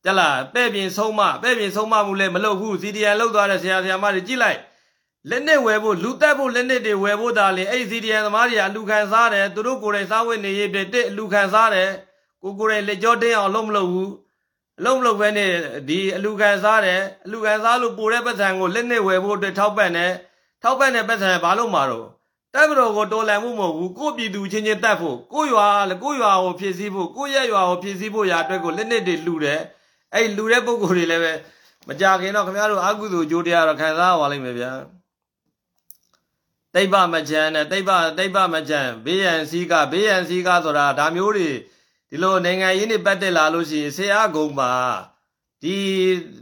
ကြလားပဲ့ပြင်ဆုံးမပဲ့ပြင်ဆုံးမမှုလည်းမလုပ်ဘူး CDN လောက်သွားတဲ့ဆရာဆရာမတွေကြည့်လိုက် လက်နက်ဝယ်ဖို့လူတက်ဖို့လက်နက်တွေဝယ်ဖို့ဒါလေအဲ့ CDN သမားတွေကအလူခံစားတယ်သူတို့ကိုယ်တိုင်စားဝတ်နေရေးပြတက်အလူခံစားတယ်ကိုကိုယ်တိုင်လက်ကြောတင်းအောင်လုံးမလုပ်ဘူးအလုံးမလုပ်ဘဲနဲ့ဒီအလူခံစားတယ်အလူခံစားလို့ပိုတဲ့ပတ်စံကိုလက်နက်ဝယ်ဖို့အတွက်ထောက်ပံ့တယ်ထောက်ပံ့တဲ့ပတ်စံဘာလို့မှာတော့တပ်မတော်ကိုတော်လှန်မှုမဟုတ်ဘူးကိုပြည်သူချင်းချင်းတတ်ဖို့ကိုရွာလေကိုရွာကိုဖြည့်ဆည်းဖို့ကိုရက်ရွာကိုဖြည့်ဆည်းဖို့ရာအတွက်ကိုလက်နက်တွေလှူတယ်အဲ့လှူတဲ့ပုံကိုယ်တွေလည်းပဲမကြခင်တော့ခင်ဗျားတို့အကုသိုလ်ကြိုးတရားတော့ခံစားပါလိမ့်မယ်ဗျာ တိဗ္ဗမချမ်းနဲ့တိဗ္ဗတိဗ္ဗမချမ်းဘေးရန်စည်းကဘေးရန်စည်းကဆိုတာဒါမျိုးတွေဒီလိုနိုင်ငံရေးနေပတ်သက်လာလို့ရှိရင်ဆရာကုံပါဒီ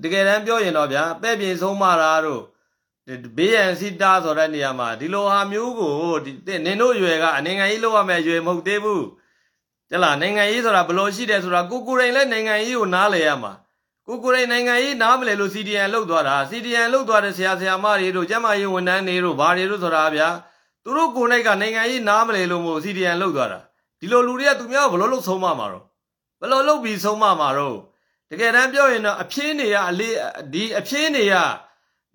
တကယ်တမ်းပြောရင်တော့ဗျာပဲ့ပြင်ဆုံးမတာတို့ဘေးရန်စီတာဆိုတဲ့နေရာမှာဒီလိုဟာမျိုးကိုဒီနင်တို့ရွယ်ကနိုင်ငံရေးလုပ်ရမယ်ရွယ်မဟုတ်သေးဘူးကြလားနိုင်ငံရေးဆိုတာဘယ်လိုရှိတယ်ဆိုတာကိုကိုယ်တိုင်လည်းနိုင်ငံရေးကိုနားလည်ရမှာ ကိုကိုယ်တိုင်နိုင်ငံရေးနားမလဲလို့ CDN လုတ်သွားတာ CDN လုတ်သွားတဲ့ဆရာဆရာမတွေတို့ကျမရေးဝန်ထမ်းတွေတို့ဘာတွေတို့ဆိုတာဗျာသူတို့ကိုယ်၌ကနိုင်ငံရေးနားမလဲလို့မို့ CDN လုတ်သွားတာဒီလိုလူတွေကသူများဘယ်လိုလုပ်ဆုံးမမှာတော့ဘယ်လိုလုပ်ပြီးဆုံးမမှာတော့တကယ်တမ်းပြောရင်တော့အဖြင်းတွေကအလေးဒီအဖြင်းတွေက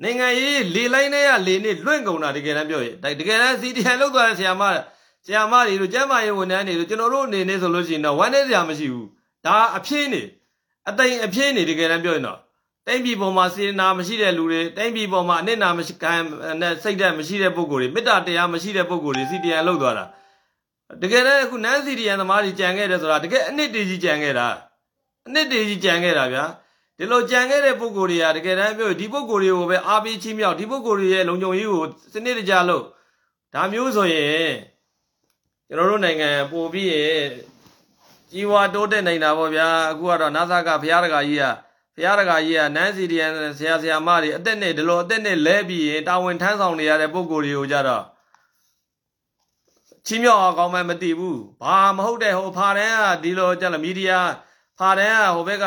နိုင်ငံရေးလေလိုက်နေရလေနေလွင့်ကုန်တာတကယ်တမ်းပြောရင်တကယ်တမ်း CDN လုတ်သွားတဲ့ဆရာမဆရာမတွေတို့ကျမရေးဝန်ထမ်းတွေတို့ကျွန်တော်တို့အနေနဲ့ဆိုလို့ရှိရင်တော့ဝမ်းနေစရာမရှိဘူးဒါအဖြင်းတွေ အသိအပြင်းနေတကယ်တမ်းပြောရင်တော့တိုင်းပြည်ပေါ်မှာစေနာမရှိတဲ့လူတွေတိုင်းပြည်ပေါ်မှာအနစ်နာမရှိကံနဲ့စိတ်ဓာတ်မရှိတဲ့ပုံကိုယ်တွေမေတ္တာတရားမရှိတဲ့ပုံကိုယ်တွေစီတီယန်လောက်သွားတာတကယ်တမ်းအခုနန်းစီတီယန်သမားတွေကြံခဲ့တယ်ဆိုတာတကယ်အနစ်တေကြီးကြံခဲ့တာအနစ်တေကြီးကြံခဲ့တာဗျာဒီလိုကြံခဲ့တဲ့ပုံကိုယ်တွေကတကယ်တမ်းပြောဒီပုံကိုယ်တွေကိုပဲအားပေးချင်းမြောက်ဒီပုံကိုယ်တွေရဲ့လုံခြုံရေးကိုစနစ်တကျလို့ဒါမျိုးဆိုရင်ကျွန်တော်တို့နိုင်ငံပို့ပြီးရင် ကြီးဝါတိုးတက်နေတာပေါ့ဗျာအခုကတော့နာသကဘုရားတကာကြီးကဘုရားတကာကြီးကနန်းစီဒီယန်ဆရာဆရာမတွေအသက်နဲ့ဒီလိုအသက်နဲ့လဲပြီးရင်တာဝန်ထမ်းဆောင်နေရတဲ့ပုံကိုယ်တွေကိုကြတော့ချင်းမြောက်အောင်ကောင်းမှမသိဘူးဘာမဟုတ်တဲ့ဟိုဖာတန်းကဒီလိုကြလားမီဒီယာဖာတန်းကဟိုဘက်က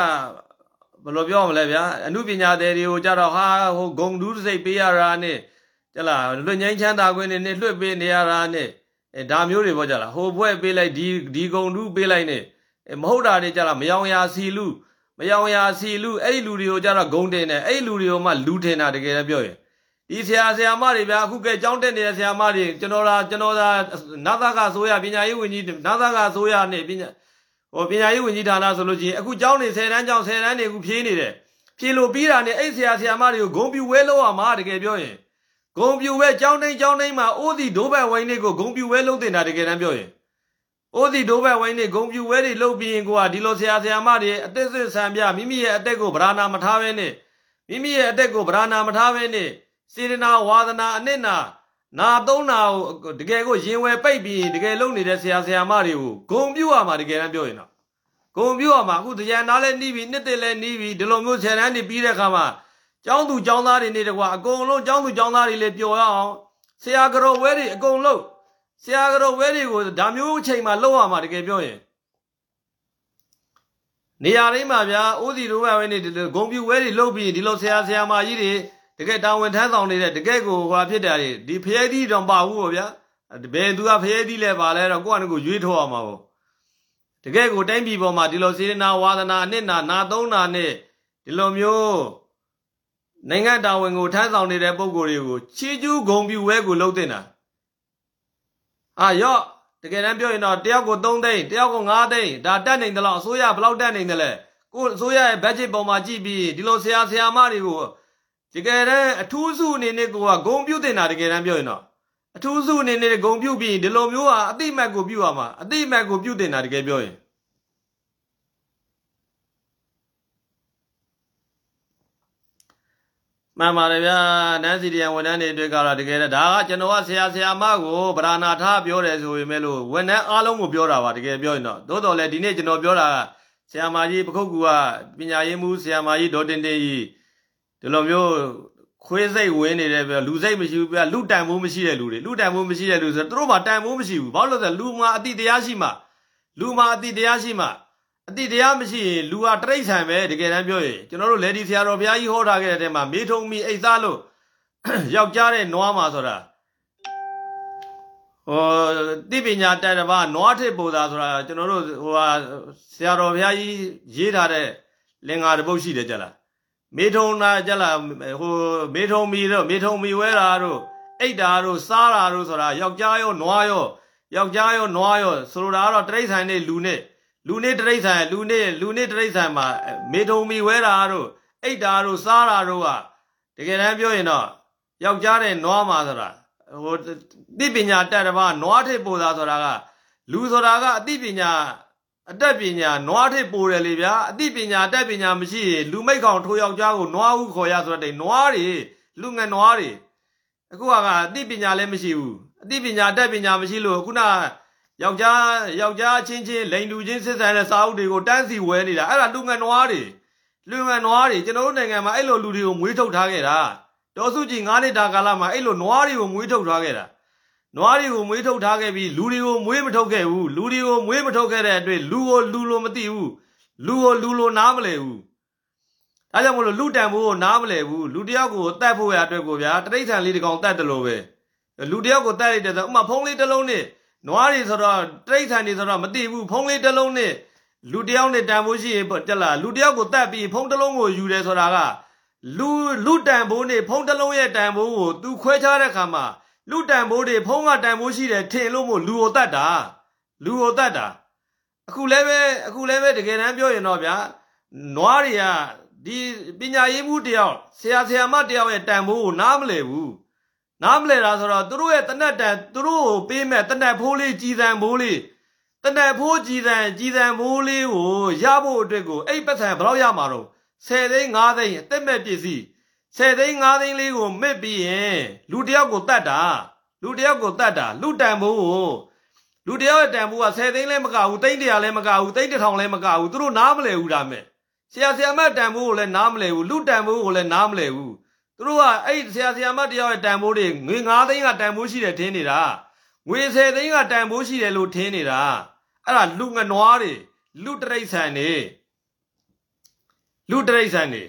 ဘယ်လိုပြောမလဲဗျာအမှုပညာသည်တွေကိုကြတော့ဟာဟိုဂုံဒူးစိတ်ပေးရတာနဲ့ကြလားလွတ်ငင်းချမ်းသာခွင့်နဲ့လွတ်ပေးနေရတာနဲ့ အဲဒါမျိုးတွေပေါ့ကြလားဟိုဘွဲ့ပေးလိုက်ဒီဒီဂုံဒူးပေးလိုက်နဲ့မဟုတ်တာတွေကြလားမယောင်ရာစီလူမယောင်ရာစီလူအဲ့ဒီလူတွေကိုကြတော့ဂုံတင်တယ်အဲ့ဒီလူတွေကိုမှလူထင်တာတကယ်လည်းပြောရင်ဒီဆရာဆရာမတွေဗျာအခုကဲကြောင်းတက်နေတဲ့ဆရာမတွေကျွန်တော်လာကျွန်တော်သာနာသကဆိုရပညာရေးဝန်ကြီးနာသကဆိုရနဲ့ပညာဟိုပညာရေးဝန်ကြီးဌာနဆိုလို့ရှိရင်အခုကျောင်းနေ10တန်းကျောင်း10တန်းနေအခုဖြေးနေတယ်ဖြေလို့ပြီးတာနဲ့အဲ့ဆရာဆရာမတွေကိုဂုံပြူဝဲလို့ရမှာတကယ်ပြောရင် ဂုံပြူပဲကြောင်းတိုင်းကြောင်းတိုင်းမှာအိုးဒီဒိုးဘက်ဝိုင်းတွေကိုဂုံပြူပဲလှုပ်တင်တာတကယ်တမ်းပြောရင်အိုးဒီဒိုးဘက်ဝိုင်းတွေဂုံပြူပဲတွေလှုပ်ပြီးရင်ကိုကဒီလိုဆရာဆရာမတွေအသက်စစ်ဆံပြမိမိရဲ့အသက်ကိုဗရာဏာမထားဘဲနဲ့မိမိရဲ့အသက်ကိုဗရာဏာမထားဘဲနဲ့စေတနာဝါသနာအနစ်နာနာသုံးနာကိုတကယ်ကိုရင်ဝယ်ပိတ်ပြီးတကယ်လုပ်နေတဲ့ဆရာဆရာမတွေကိုဂုံပြူရမှာတကယ်တမ်းပြောရင်တော့ဂုံပြူရမှာအခုတရားနာလဲနှီးပြီးနှစ်တည်းလဲနှီးပြီးဒီလိုမျိုးဆယ်တန်းနေပြီးတဲ့အခါမှာ ကျောင်းသူကျောင်းသားတွေနေတကွာအကုန်လုံးကျောင်းသူကျောင်းသားတွေလည်းပျော်ရအောင်ဆရာကတော်ဝဲတွေအကုန်လုံးဆရာကတော်ဝဲတွေကိုဒါမျိုးအချိန်မှာလောက်ရမှာတကယ်ပြောရင်နေရာတိုင်းမှာဗျာအိုးစီတို့ဘဝဲနေဒီလိုဂုံပြူဝဲတွေလှုပ်ပြီးဒီလိုဆရာဆရာမကြီးတွေတကယ်တာဝန်ထမ်းဆောင်နေတဲ့တကယ်ကိုဟွာဖြစ်တာတွေဒီဖျဲသီးတော့ပါဘူးပေါ့ဗျာဘယ်သူကဖျဲသီးလဲပါလဲတော့ကိုယ့်အနကိုရွေးထုတ်အောင်ပါပေါ့တကယ်ကိုတိုင်းပြည်ပေါ်မှာဒီလိုစေတနာဝါသနာအနှစ်နာနာသုံးနာနဲ့ဒီလိုမျိုး နိုင်ငံတာဝန်ကိုထမ်းဆောင်နေတဲ့ပုံကိုယ်တွေကိုချီးကျူးဂုဏ်ပြုဝဲကိုလုပ်တင်တာအာရော့တကယ်တမ်းပြောရင်တော့တယောက်ကို3သိန်းတယောက်ကို5သိန်းဒါတက်နေတယ်လို့အစိုးရဘယ်လောက်တက်နေတယ်လဲကိုအစိုးရရဲ့ budget ပေါ်မှာကြည့်ပြီးဒီလိုဆရာဆရာမတွေကိုတကယ်တမ်းအထူးစုအနေနဲ့ကိုကဂုံပြုတ်တင်တာတကယ်တမ်းပြောရင်တော့အထူးစုအနေနဲ့ဂုံပြုတ်ပြီးဒီလိုမျိုးဟာအတိမတ်ကိုပြုတ်ရမှာအတိမတ်ကိုပြုတ်တင်တာတကယ်ပြောရင် မှန်ပါတယ်ဗျာနန်းစီရီယံဝန်ထမ်းတွေအတွက်ကတော့တကယ်ဒါကကျွန်တော်ကဆရာဆရာမကိုဗราနာထားပြောတယ်ဆိုပေမဲ့လို့ဝန်ထမ်းအားလုံးကိုပြောတာပါတကယ်ပြောရင်တော့သို့တော်လည်းဒီနေ့ကျွန်တော်ပြောတာကဆရာမကြီးပခုတ်ကူကပညာရေးမှုဆရာမကြီးဒေါ်တင်တင်ကြီးဒီလိုမျိုးခွေးစိတ်ဝင်နေတယ်ပြလူစိတ်မရှိဘူးပြလူတန်ဖိုးမရှိတဲ့လူတွေလူတန်ဖိုးမရှိတဲ့လူဆိုတော့သူတို့မှာတန်ဖိုးမရှိဘူးဘာလို့လဲဆိုတော့လူမှာအတိတရားရှိမှလူမှာအတိတရားရှိမှ အတိတရားမရှိရင်လူဟာတရိတ်ဆန်ပဲတကယ်တမ်းပြောရင်ကျွန်တော်တို့လေဒီဆရာတော်ဘုရားကြီးဟောထားခဲ့တဲ့တဲမှာမေထုံမီအိတ်သားလို့ယောက်ျားတဲ့နွားမှာဆိုတာဟိုတိပညာတက်တပါနွားထစ်ပူတာဆိုတာကျွန်တော်တို့ဟိုဟာဆရာတော်ဘုရားကြီးရေးထားတဲ့လင်္ကာတပုတ်ရှိတယ်ကြလားမေထုံနာကြလားဟိုမေထုံမီတော့မေထုံမီဝဲတာတို့အိတ်တာတို့စားတာတို့ဆိုတာယောက်ျားရောနွားရောယောက်ျားရောနွားရောဆိုလိုတာကတော့တရိတ်ဆိုင်နေလူနဲ့ လူနေတရိษံလူနေလူနေတရိษံမှာမေထုံမီဝဲတာတို့အိတ်တာတို့စားတာတို့ကတကယ်တမ်းပြောရင်တော့ယောက်ျားတဲ့နွားမှာဆိုတာဟိုသိပညာတက်တပါနွားထိပ်ပို့တာဆိုတာကလူဆိုတာကအသိပညာအတတ်ပညာနွားထိပ်ပို့တယ်လေဗျာအသိပညာအတတ်ပညာမရှိရင်လူမိတ်ကောင်ထိုးယောက်ျားကိုနွားဟုခေါ်ရဆိုတဲ့နွားတွေလူငယ်နွားတွေအခုကအသိပညာလည်းမရှိဘူးအသိပညာအတတ်ပညာမရှိလို့ခုနက ယောက်ျားယောက်ျားချင်းချင်းလိန်လူချင်းစစ်ဆန်တဲ့စာအုပ်တွေကိုတန်းစီဝဲနေတာအဲ့ဒါလူငယ်နွားတွေလူငယ်နွားတွေကျွန်တော်တို့နိုင်ငံမှာအဲ့လိုလူတွေကိုမွေးထုတ်ထားခဲ့တာဒေါ်စုကြည်9နှစ်တာကာလမှာအဲ့လိုနွားတွေကိုမွေးထုတ်ထားခဲ့တာနွားတွေကိုမွေးထုတ်ထားခဲ့ပြီးလူတွေကိုမွေးမထုတ်ခဲ့ဘူးလူတွေကိုမွေးမထုတ်ခဲ့တဲ့အတွက်လူကိုလူလိုမသိဘူးလူကိုလူလိုနားမလဲဘူးဒါကြောင့်မလို့လူတန်ဖို့နားမလဲဘူးလူတယောက်ကိုတတ်ဖို့ရအတွက်ကိုဗျာတရိတ်ဆန်လေးတကောင်တတ်တယ်လို့ပဲလူတယောက်ကိုတတ်လိုက်တယ်ဆိုဥမာဖုံးလေးတစ်လုံးနဲ့ နွားတွေဆိုတော့တိရစ္ဆာန်တွေဆိုတော့မသိဘူးဖုံးလေးတစ်လုံးနဲ့လူတယောက်နဲ့တန်ဖိုးရှိရင်တက်လာလူတယောက်ကိုတတ်ပြီးဖုံးတစ်လုံးကိုယူတယ်ဆိုတာကလူလူတန်ဖိုးနဲ့ဖုံးတစ်လုံးရဲ့တန်ဖိုးကိုသူခွဲခြားတဲ့အခါမှာလူတန်ဖိုးတွေဖုံးကတန်ဖိုးရှိတယ်ထင်လို့မို့လူကိုတတ်တာလူကိုတတ်တာအခုလည်းပဲအခုလည်းပဲတကယ်တမ်းပြောရင်တော့ဗျာနွားတွေကဒီပညာရေးမှုတယောက်ဆရာဆရာမတယောက်ရဲ့တန်ဖိုးကိုနားမလည်ဘူး နားမလဲတာဆိုတော့သူတို့ရဲ့တနတ်တန်သူတို့ကိုပေးမဲ့တနတ်ဖိုးလေးကြီးစံဖိုးလေးတနတ်ဖိုးကြီးစံကြီးစံဖိုးလေးကိုရဖို့အတွက်ကိုအဲ့ပတ်စံဘယ်တော့ရမှာတော့10သိန်း5သိန်းအသက်မဲ့ပစ္စည်း10သိန်း5သိန်းလေးကိုမစ်ပြီးရင်လူတယောက်ကိုတတ်တာလူတယောက်ကိုတတ်တာလူတန်ဖိုးကိုလူတယောက်ရဲ့တန်ဖိုးက10သိန်းလည်းမကဘူးသိန်း100လည်းမကဘူးသိန်း1000လည်းမကဘူးသူတို့နားမလဲဘူးဒါမဲ့ဆရာဆရာမတန်ဖိုးကိုလည်းနားမလဲဘူးလူတန်ဖိုးကိုလည်းနားမလဲဘူး သူတို့ကအဲ့ဆရာဆရာမတယောက်ရဲ့တန်ဖိုးတွေငွေ9သိန်းကတန်ဖိုးရှိတယ်ထင်နေတာငွေ10သိန်းကတန်ဖိုးရှိတယ်လို့ထင်နေတာအဲ့ဒါလူငနွားတွေလူတရိษံတွေလူတရိษံတွေ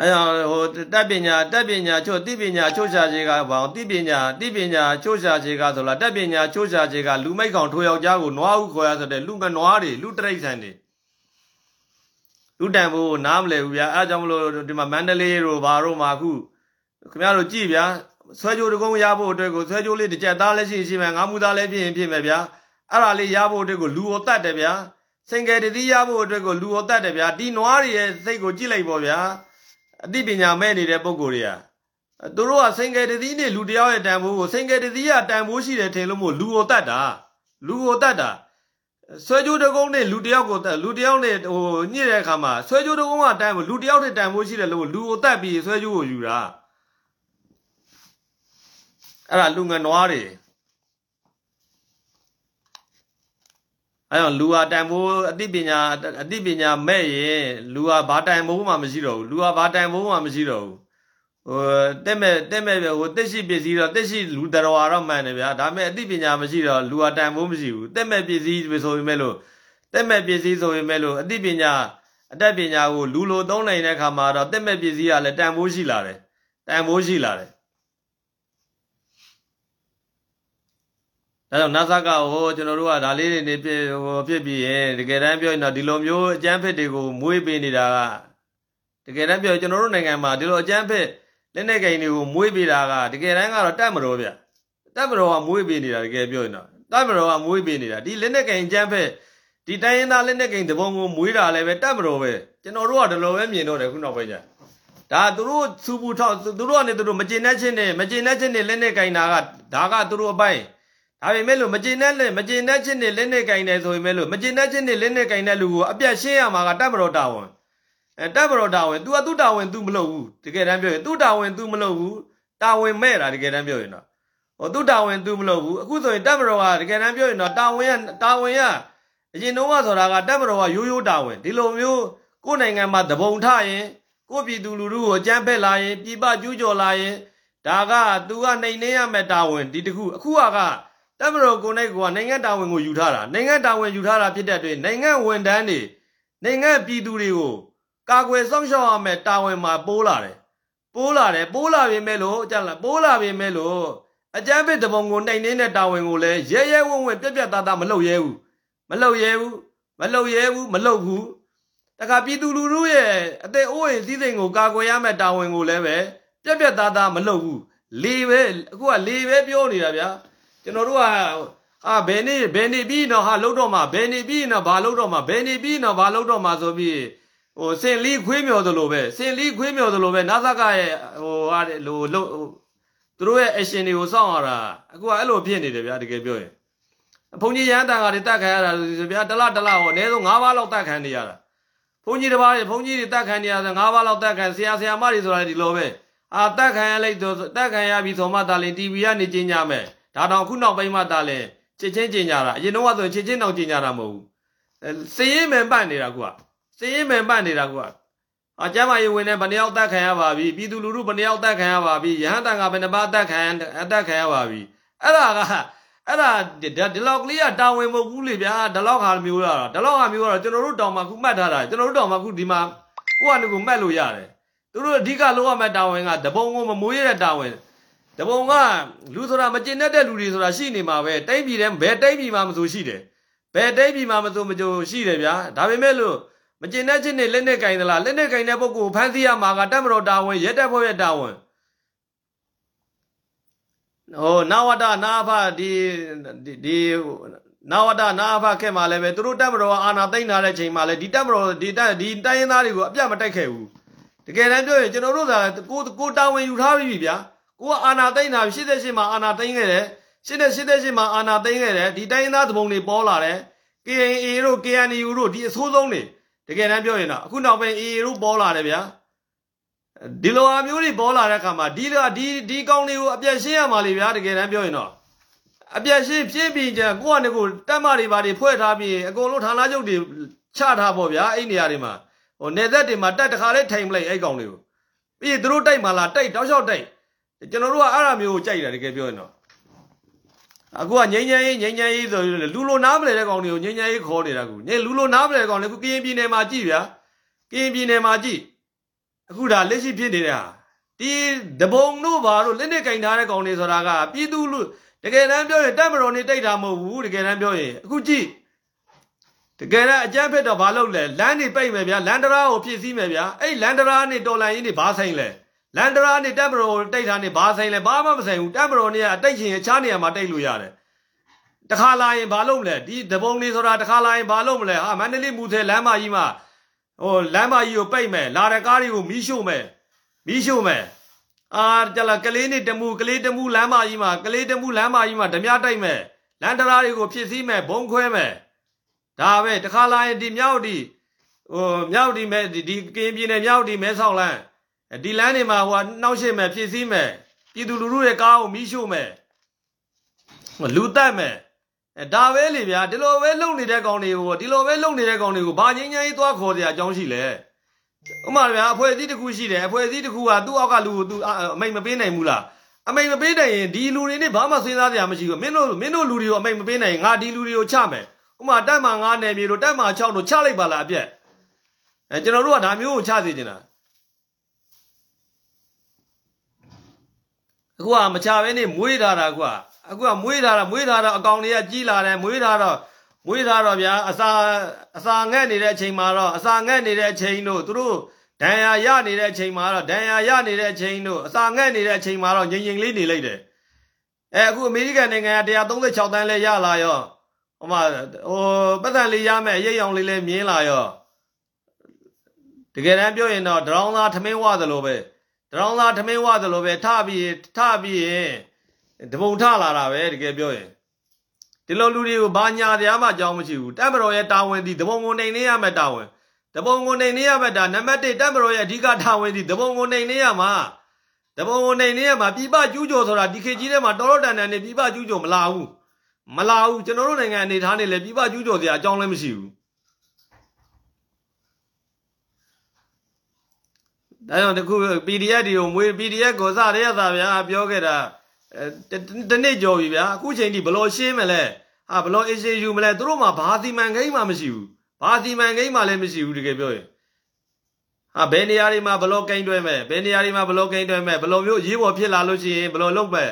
အဲဟိုတက်ပညာတက်ပညာချို့တိပညာချို့ရှာခြေကဘာအောင်တိပညာတိပညာချို့ရှာခြေကဆိုလားတက်ပညာချို့ရှာခြေကလူမိုက်ကောင်ထိုးယောက်ျားကိုနွားဟုခေါ်ရဆိုတဲ့လူငနွားတွေလူတရိษံတွေ လူတန်ဖို့နားမလဲဘူးဗျာအဲကြောင့်မလို့ဒီမှာမန္တလေးတို့ဘာတို့မှာအခုခင်ဗျားတို့ကြည့်ဗျာဆွဲကြိုးတကုံးရဖို့အတွက်ကိုဆွဲကြိုးလေးတစ်ကြက်သားလည်းရှိရှိမယ်ငါးမူသားလည်းဖြစ်ရင်ဖြစ်မယ်ဗျာအဲ့ဒါလေးရဖို့အတွက်ကိုလူကိုတတ်တယ်ဗျာစင်ကယ်တတိရဖို့အတွက်ကိုလူဟောတတ်တယ်ဗျာဒီနွားတွေရဲ့စိတ်ကိုကြည့်လိုက်ပေါ့ဗျာအသိပညာမဲ့နေတဲ့ပုံကိုယ်တွေကသူတို့ကစင်ကယ်တတိနဲ့လူတယောက်ရဲ့တန်ဖိုးကိုစင်ကယ်တတိကတန်ဖိုးရှိတယ်ထင်လို့မို့လူဟောတတ်တာလူဟောတတ်တာ ဆွဲကြိုးတကုန်းနဲ့လူတယောက်ကိုတက်လူတယောက်နဲ့ဟိုညှစ်တဲ့အခါမှာဆွဲကြိုးတကုန်းကတန်လူတယောက်နဲ့တန်ဖိုးရှိတယ်လို့လူကိုတက်ပြီးဆွဲကြိုးကိုယူတာအဲ့ဒါလူငနွားတွေအဲ့တော့လူဟာတန်ဖိုးအသိပညာအသိပညာမဲ့ရင်လူဟာဘာတန်ဖိုးမှမရှိတော့ဘူးလူဟာဘာတန်ဖိုးမှမရှိတော့ဘူး ဟိုတက်မဲ့တက်မဲ့ဟိုတက်ရှိပစ္စည်းတော့တက်ရှိလူတော်တော့မှန်တယ်ဗျာဒါပေမဲ့အသိပညာမရှိတော့လူဟာတန်ဖိုးမရှိဘူးတက်မဲ့ပစ္စည်းဆိုပေမဲ့လို့တက်မဲ့ပစ္စည်းဆိုပေမဲ့လို့အသိပညာအတတ်ပညာကိုလူလိုသုံးနိုင်တဲ့အခါမှာတော့တက်မဲ့ပစ္စည်းကလည်းတန်ဖိုးရှိလာတယ်တန်ဖိုးရှိလာတယ်ဒါကြောင့်နာဆာကဟိုကျွန်တော်တို့ကဒါလေးတွေနေပြဟိုဖြစ်ပြီးရင်တကယ်တမ်းပြောရင်တော့ဒီလိုမျိုးအကျန်းဖက်တွေကိုမွေးပေးနေတာကတကယ်တမ်းပြောကျွန်တော်တို့နိုင်ငံမှာဒီလိုအကျန်းဖက် လက်နဲ့ကိန်းတွေကိုမွေးပေးတာကတကယ်တမ်းကတော့တတ်မတော်ဗျတတ်မတော်ကမွေးပေးနေတာတကယ်ပြောရင်တော့တတ်မတော်ကမွေးပေးနေတာဒီလက်နဲ့ကိန်းအကျန်းဖက်ဒီတိုင်းရင်းသားလက်နဲ့ကိန်းတပုံကိုမွေးတာလည်းပဲတတ်မတော်ပဲကျွန်တော်တို့ကဒီလိုပဲမြင်တော့တယ်ခုနောက်ပိုင်းကျဒါသူတို့စူပူထောက်သူတို့ကနေသူတို့မကျင်တဲ့ချင်းနဲ့မကျင်တဲ့ချင်းနဲ့လက်နဲ့ကိန်းတာကဒါကသူတို့အပိုင်းဒါပေမဲ့လို့မကျင်တဲ့လက်မကျင်တဲ့ချင်းနဲ့လက်နဲ့ကိန်းတယ်ဆိုပေမဲ့လို့မကျင်တဲ့ချင်းနဲ့လက်နဲ့ကိန်းတဲ့လူကိုအပြတ်ရှင်းရမှာကတတ်မတော်တာဝန် အဲတပ်မတော်တာဝန် तू ကသူ့တာဝန် तू မလုပ်ဘူးတကယ်တမ်းပြောရင်သူ့တာဝန် तू မလုပ်ဘူးတာဝန်မဲ့တာတကယ်တမ်းပြောရင်တော့ဟိုသူ့တာဝန် तू မလုပ်ဘူးအခုဆိုရင်တပ်မတော်ကတကယ်တမ်းပြောရင်တော့တာဝန်ကတာဝန်ကအရင်တော့ဆိုတာကတပ်မတော်ကရိုးရိုးတာဝန်ဒီလိုမျိုးကိုယ်နိုင်ငံမှာတပုံထရင်ကိုပြည်သူလူထုကိုအကြမ်းဖက်လာရင်ပြပကျူးကျော်လာရင်ဒါက तू ကနှိမ်နှင်းရမယ့်တာဝန်ဒီတခုအခုကတပ်မတော်ကိုယ်နဲ့ကနိုင်ငံတာဝန်ကိုယူထားတာနိုင်ငံတာဝန်ယူထားတာဖြစ်တဲ့အတွက်နိုင်ငံဝန်ထမ်းတွေနိုင်ငံပြည်သူတွေကို ကာကွယ်စောင့်ရှောက်ရမယ်တာဝန်မှာပိုးလာတယ်ပိုးလာတယ်ပိုးလာပြီမဲ့လို့ကြလားပိုးလာပြီမဲ့လို့အကြမ်းဖက်တပုံကိုနှိမ်နေတဲ့တာဝန်ကိုလည်းရဲရဲဝံ့ဝံ့ပြက်ပြက်သားသားမလုပ်ရဲဘူးမလုပ်ရဲဘူးမလုပ်ရဲဘူးမလုပ်ဘူးတခါပြည်သူလူထုရဲ့အသက်အိုးအိမ်စည်းစိမ်ကိုကာကွယ်ရမယ့်တာဝန်ကိုလည်းပဲပြက်ပြက်သားသားမလုပ်ဘူးလေပဲအခုကလေပဲပြောနေတာဗျာကျွန်တော်တို့ကအာဘယ်နေ့ဘယ်နေ့ပြီးတော့ဟာလှုပ်တော့မှဘယ်နေ့ပြီးတော့ဘာလှုပ်တော့မှဘယ်နေ့ပြီးတော့ဘာလှုပ်တော့မှဆိုပြီး ဟိုစင်လီခွေးမြော်သလိုပဲစင်လီခွေးမြော်သလိုပဲနာသကရဲ့ဟိုဟာလိုလို့သူတို့ရဲ့ action တွေကိုစောင့်ရတာအခုကအဲ့လိုဖြစ်နေတယ်ဗျာတကယ်ပြောရင်ဘုန်းကြီးရဟန်းတန်ဃာတွေတတ်ခံရတာဆိုဗျာတလတလဟောအနည်းဆုံး၅ပါးလောက်တတ်ခံနေရတာဘုန်းကြီးတစ်ပါးတွေဘုန်းကြီးတွေတတ်ခံနေရတာ၅ပါးလောက်တတ်ခံဆရာဆရာမတွေဆိုတာဒီလိုပဲအာတတ်ခံရလိုက်တော့တတ်ခံရပြီဆိုမှဒါလင် TV ကနေကျင်းကြမယ်ဒါတော့ခုနောက်ပိုင်းမှဒါလင်ချစ်ချင်းကျင်းကြတာအရင်တော့ဆိုချစ်ချင်းတော့ကျင်းကြတာမဟုတ်ဘူးစည်ရင်မှန်ပတ်နေတာကွာ စည်ရင်မယ်ပတ်နေတာကွာအကျမ်းမာရေးဝင်နေဘယ်နှယောက်တတ်ခံရပါပြီပြည်သူလူထုဘယ်နှယောက်တတ်ခံရပါပြီရဟန်းတန်ကဘယ်နှပါတတ်ခံအတတ်ခံရပါပြီအဲ့ဒါကအဲ့ဒါဒီလောက်ကလေးကတာဝန်မဟုတ်ဘူးလေဗျာဒီလောက်ဟာမျိုးရတာဒီလောက်ဟာမျိုးရတော့ကျွန်တော်တို့တောင်မှခုမှတ်ထားတာကျွန်တော်တို့တောင်မှခုဒီမှာကိုယ့်အနေကိုမှတ်လို့ရတယ်သူတို့အဓိကလောက်ရမယ့်တာဝန်ကတပုံကိုမမွေးရတဲ့တာဝန်တပုံကလူဆိုတာမကျင်တတ်တဲ့လူတွေဆိုတာရှိနေမှာပဲတိုင်းပြည်ထဲဘယ်တိုင်းပြည်မှာမဆိုရှိတယ်ဘယ်တိုင်းပြည်မှာမဆိုမကြိုရှိတယ်ဗျာဒါပေမဲ့လို့ မကျင်တဲ့ချင်းနဲ့လက်နဲ့ကင်သလားလက်နဲ့ကင်တဲ့ပုဂ္ဂိုလ်ကိုဖမ်းဆီးရမှာကတတ်မတော်တာဝန်ရဲတပ်ဖွဲ့ရဲ့တာဝန်ဟိုနာဝတနာဖဒီဒီနာဝတနာဖခဲ့မှာလည်းပဲသူတို့တတ်မတော်အာနာသိမ့်ထားတဲ့ချိန်မှာလည်းဒီတတ်မတော်ဒီတက်ဒီတိုင်းရင်းသားတွေကိုအပြတ်မတိုက်ခဲ့ဘူးတကယ်တမ်းပြောရင်ကျွန်တော်တို့ကကိုကိုတာဝန်ယူထားပြီဗျာကိုကအာနာသိမ့်တာ88မှာအာနာသိမ့်ခဲ့တယ်88မှာအာနာသိမ့်ခဲ့တယ်ဒီတိုင်းရင်းသားသဘုံတွေပေါ်လာတယ် KNA တို့ KNU တို့ဒီအဆိုးဆုံးတွေ တကယ်တမ်းပြောရင်တော့အခုနောက်ပိုင်းအေအေတို့ပေါ်လာတယ်ဗျာဒီလိုအမျိုးတွေပေါ်လာတဲ့အခါမှာဒီဒီဒီကောင်းတွေကိုအပြတ်ရှင်းရမှာလေဗျာတကယ်တမ်းပြောရင်တော့အပြတ်ရှင်းပြင်းပြီးကြကိုယ့်အနေကိုတက်မတွေပါတွေဖွဲ့ထားပြီးအကုန်လုံးဌာနချုပ်တွေချထားပေါ့ဗျာအဲ့နေရာတွေမှာဟိုနေသက်တွေမှာတက်တခါလေးထိုင်မလိုက်အဲ့ကောင်တွေကိုပြီးသူတို့တိုက်မှလာတိုက်တောက်လျှောက်တိုက်ကျွန်တော်တို့ကအဲ့အမျိုးကိုကြိုက်တယ်တကယ်ပြောရင်တော့ အခုကငိမ့်ငိမ့်ရေးငိမ့်ငိမ့်ရေးဆိုလူလိုနားမလဲတဲ့ကောင်တွေကိုငိမ့်ငိမ့်ရေးခေါ်နေတာကူငိမ့်လူလိုနားမလဲတဲ့ကောင်တွေခုကရင်ပြည်နယ်မှာကြည့်ဗျာကရင်ပြည်နယ်မှာကြည့်အခုဒါလက်ရှိဖြစ်နေတဲ့ဟာဒီတဘုံတို့ဘာလို့လက်နဲ့ကင်ထားတဲ့ကောင်တွေဆိုတာကပြည်သူလူတကယ်တမ်းပြောရင်တက်မတော်နေတိတ်တာမဟုတ်ဘူးတကယ်တမ်းပြောရင်အခုကြည့်တကယ်တမ်းအကြမ်းဖက်တော့ဘာလုပ်လဲလမ်းနေပိတ်မယ်ဗျာလန်ဒရာကိုဖြည့်ဆည်းမယ်ဗျာအဲ့လန်ဒရာနေတော်လိုင်းကြီးနေဘာဆိုင်လဲ လန်ဒရာနေတက်မတော်တိတ်တာနေဘာဆိုင်လဲဘာမှမဆိုင်ဘူးတက်မတော်နေကအတိတ်ချင်းအခြားနေရာမှာတိတ်လို့ရတယ်တခါလာရင်ဘာလုပ်မလဲဒီတပုံလေးဆိုတာတခါလာရင်ဘာလုပ်မလဲဟာမန္တလေးမူသေးလမ်းမကြီးမှာဟိုလမ်းမကြီးကိုပိတ်မယ်လာတဲ့ကားတွေကိုမီးရှို့မယ်မီးရှို့မယ်အာကြလာကလေးနေတမှုကလေးတမှုလမ်းမကြီးမှာကလေးတမှုလမ်းမကြီးမှာဓမြတိုက်မယ်လမ်းတရားတွေကိုဖြစ်စည်းမယ်ဘုံခွဲမယ်ဒါပဲတခါလာရင်ဒီမြောက်ဒီဟိုမြောက်ဒီမဲဒီကင်းပြင်းနဲ့မြောက်ဒီမဲဆောက်လမ်း ဒီလမ်းတွေမှာဟိုနှောက်ရှစ်မယ်ဖြစ်စည်းမယ်ပြည်သူလူထုရဲ့ကားကိုမီးရှို့မယ်လူတက်မယ်အဲဒါပဲလေဗျာဒီလိုပဲလုံနေတဲ့ကောင်တွေကိုဒီလိုပဲလုံနေတဲ့ကောင်တွေကိုဘာငင်းငင်းကြီးသွားခေါ်စရာအကြောင်းရှိလဲဥမာဗျာအဖွဲ့အစည်းတစ်ခုရှိတယ်အဖွဲ့အစည်းတစ်ခုကသူ့အောက်ကလူကိုသူအမိတ်မပေးနိုင်ဘူးလားအမိတ်မပေးနိုင်ရင်ဒီလူတွေနဲ့ဘာမှစဉ်းစားစရာမရှိဘူးမင်းတို့မင်းတို့လူတွေကိုအမိတ်မပေးနိုင်ရင်ငါဒီလူတွေကိုချမယ်ဥမာတက်မှ9နယ်မြေတို့တက်မှ6တို့ချလိုက်ပါလားအပြက်အဲကျွန်တော်တို့ကဒါမျိုးကိုချစေချင်တာ အခုကမချဘဲနဲ့မွေးထားတာကွာအခုကမွေးထားတာမွေးထားတော့အကောင်တွေကကြီးလာတယ်မွေးထားတော့မွေးထားတော့ဗျာအစာအစာငက်နေတဲ့အချိန်မှာတော့အစာငက်နေတဲ့အချိန်တို့သူတို့ဒဏ်ရာရနေတဲ့အချိန်မှာတော့ဒဏ်ရာရနေတဲ့အချိန်တို့အစာငက်နေတဲ့အချိန်မှာတော့ငြိမ်ငြိမ်လေးနေလိုက်တယ်အဲအခုအမေရိကန်နိုင်ငံက136တန်းလဲရလာရောဟိုမှာဟိုပတ်သက်လေးရမယ်ရိပ်အောင်လေးလဲမြင်းလာရောတကယ်တမ်းပြောရင်တော့ဒရောင်းသားထမင်းဝသလိုပဲ ဒရောင်းသားထမင်းဝသလိုပဲထပြီးထပြီးရင်တပုံထလာတာပဲတကယ်ပြောရင်ဒီလိုလူတွေကိုဘာညာတရားမှအကြောင်းမရှိဘူးတပ်မတော်ရဲ့တာဝန်ဒီတပုံကိုနှိမ်နေရမယ်တာဝန်တပုံကိုနှိမ်နေရမယ်ဒါနံပါတ်1တပ်မတော်ရဲ့အဓိကတာဝန်ဒီတပုံကိုနှိမ်နေရမှာတပုံကိုနှိမ်နေရမှာပြပကျူးကျော်ဆိုတာဒီခေတ်ကြီးထဲမှာတော်တော်တန်တန်နဲ့ပြပကျူးကျော်မလာဘူးမလာဘူးကျွန်တော်တို့နိုင်ငံအနေထားနဲ့လည်းပြပကျူးကျော်စရာအကြောင်းလည်းမရှိဘူး ဒါကြောင့်တခု PDF တွေကိုမွေး PDF ကိုစရရသာဗျာပြောခဲ့တာတနေ့ကြော်ပြီဗျာအခုချိန်ထိဘလို့ရှင်းမလဲဟာဘလို့ issue ယူမလဲသူတို့မှဘာစီမံကိန်းမှမရှိဘူးဘာစီမံကိန်းမှလည်းမရှိဘူးတကယ်ပြောရင်ဟာဘယ်နေရာတွေမှာဘလို့ကိန်းတွဲမဲ့ဘယ်နေရာတွေမှာဘလို့ကိန်းတွဲမဲ့ဘလို့မျိုးရေးပေါ်ဖြစ်လာလို့ရှိရင်ဘလို့လုပ်မဲ့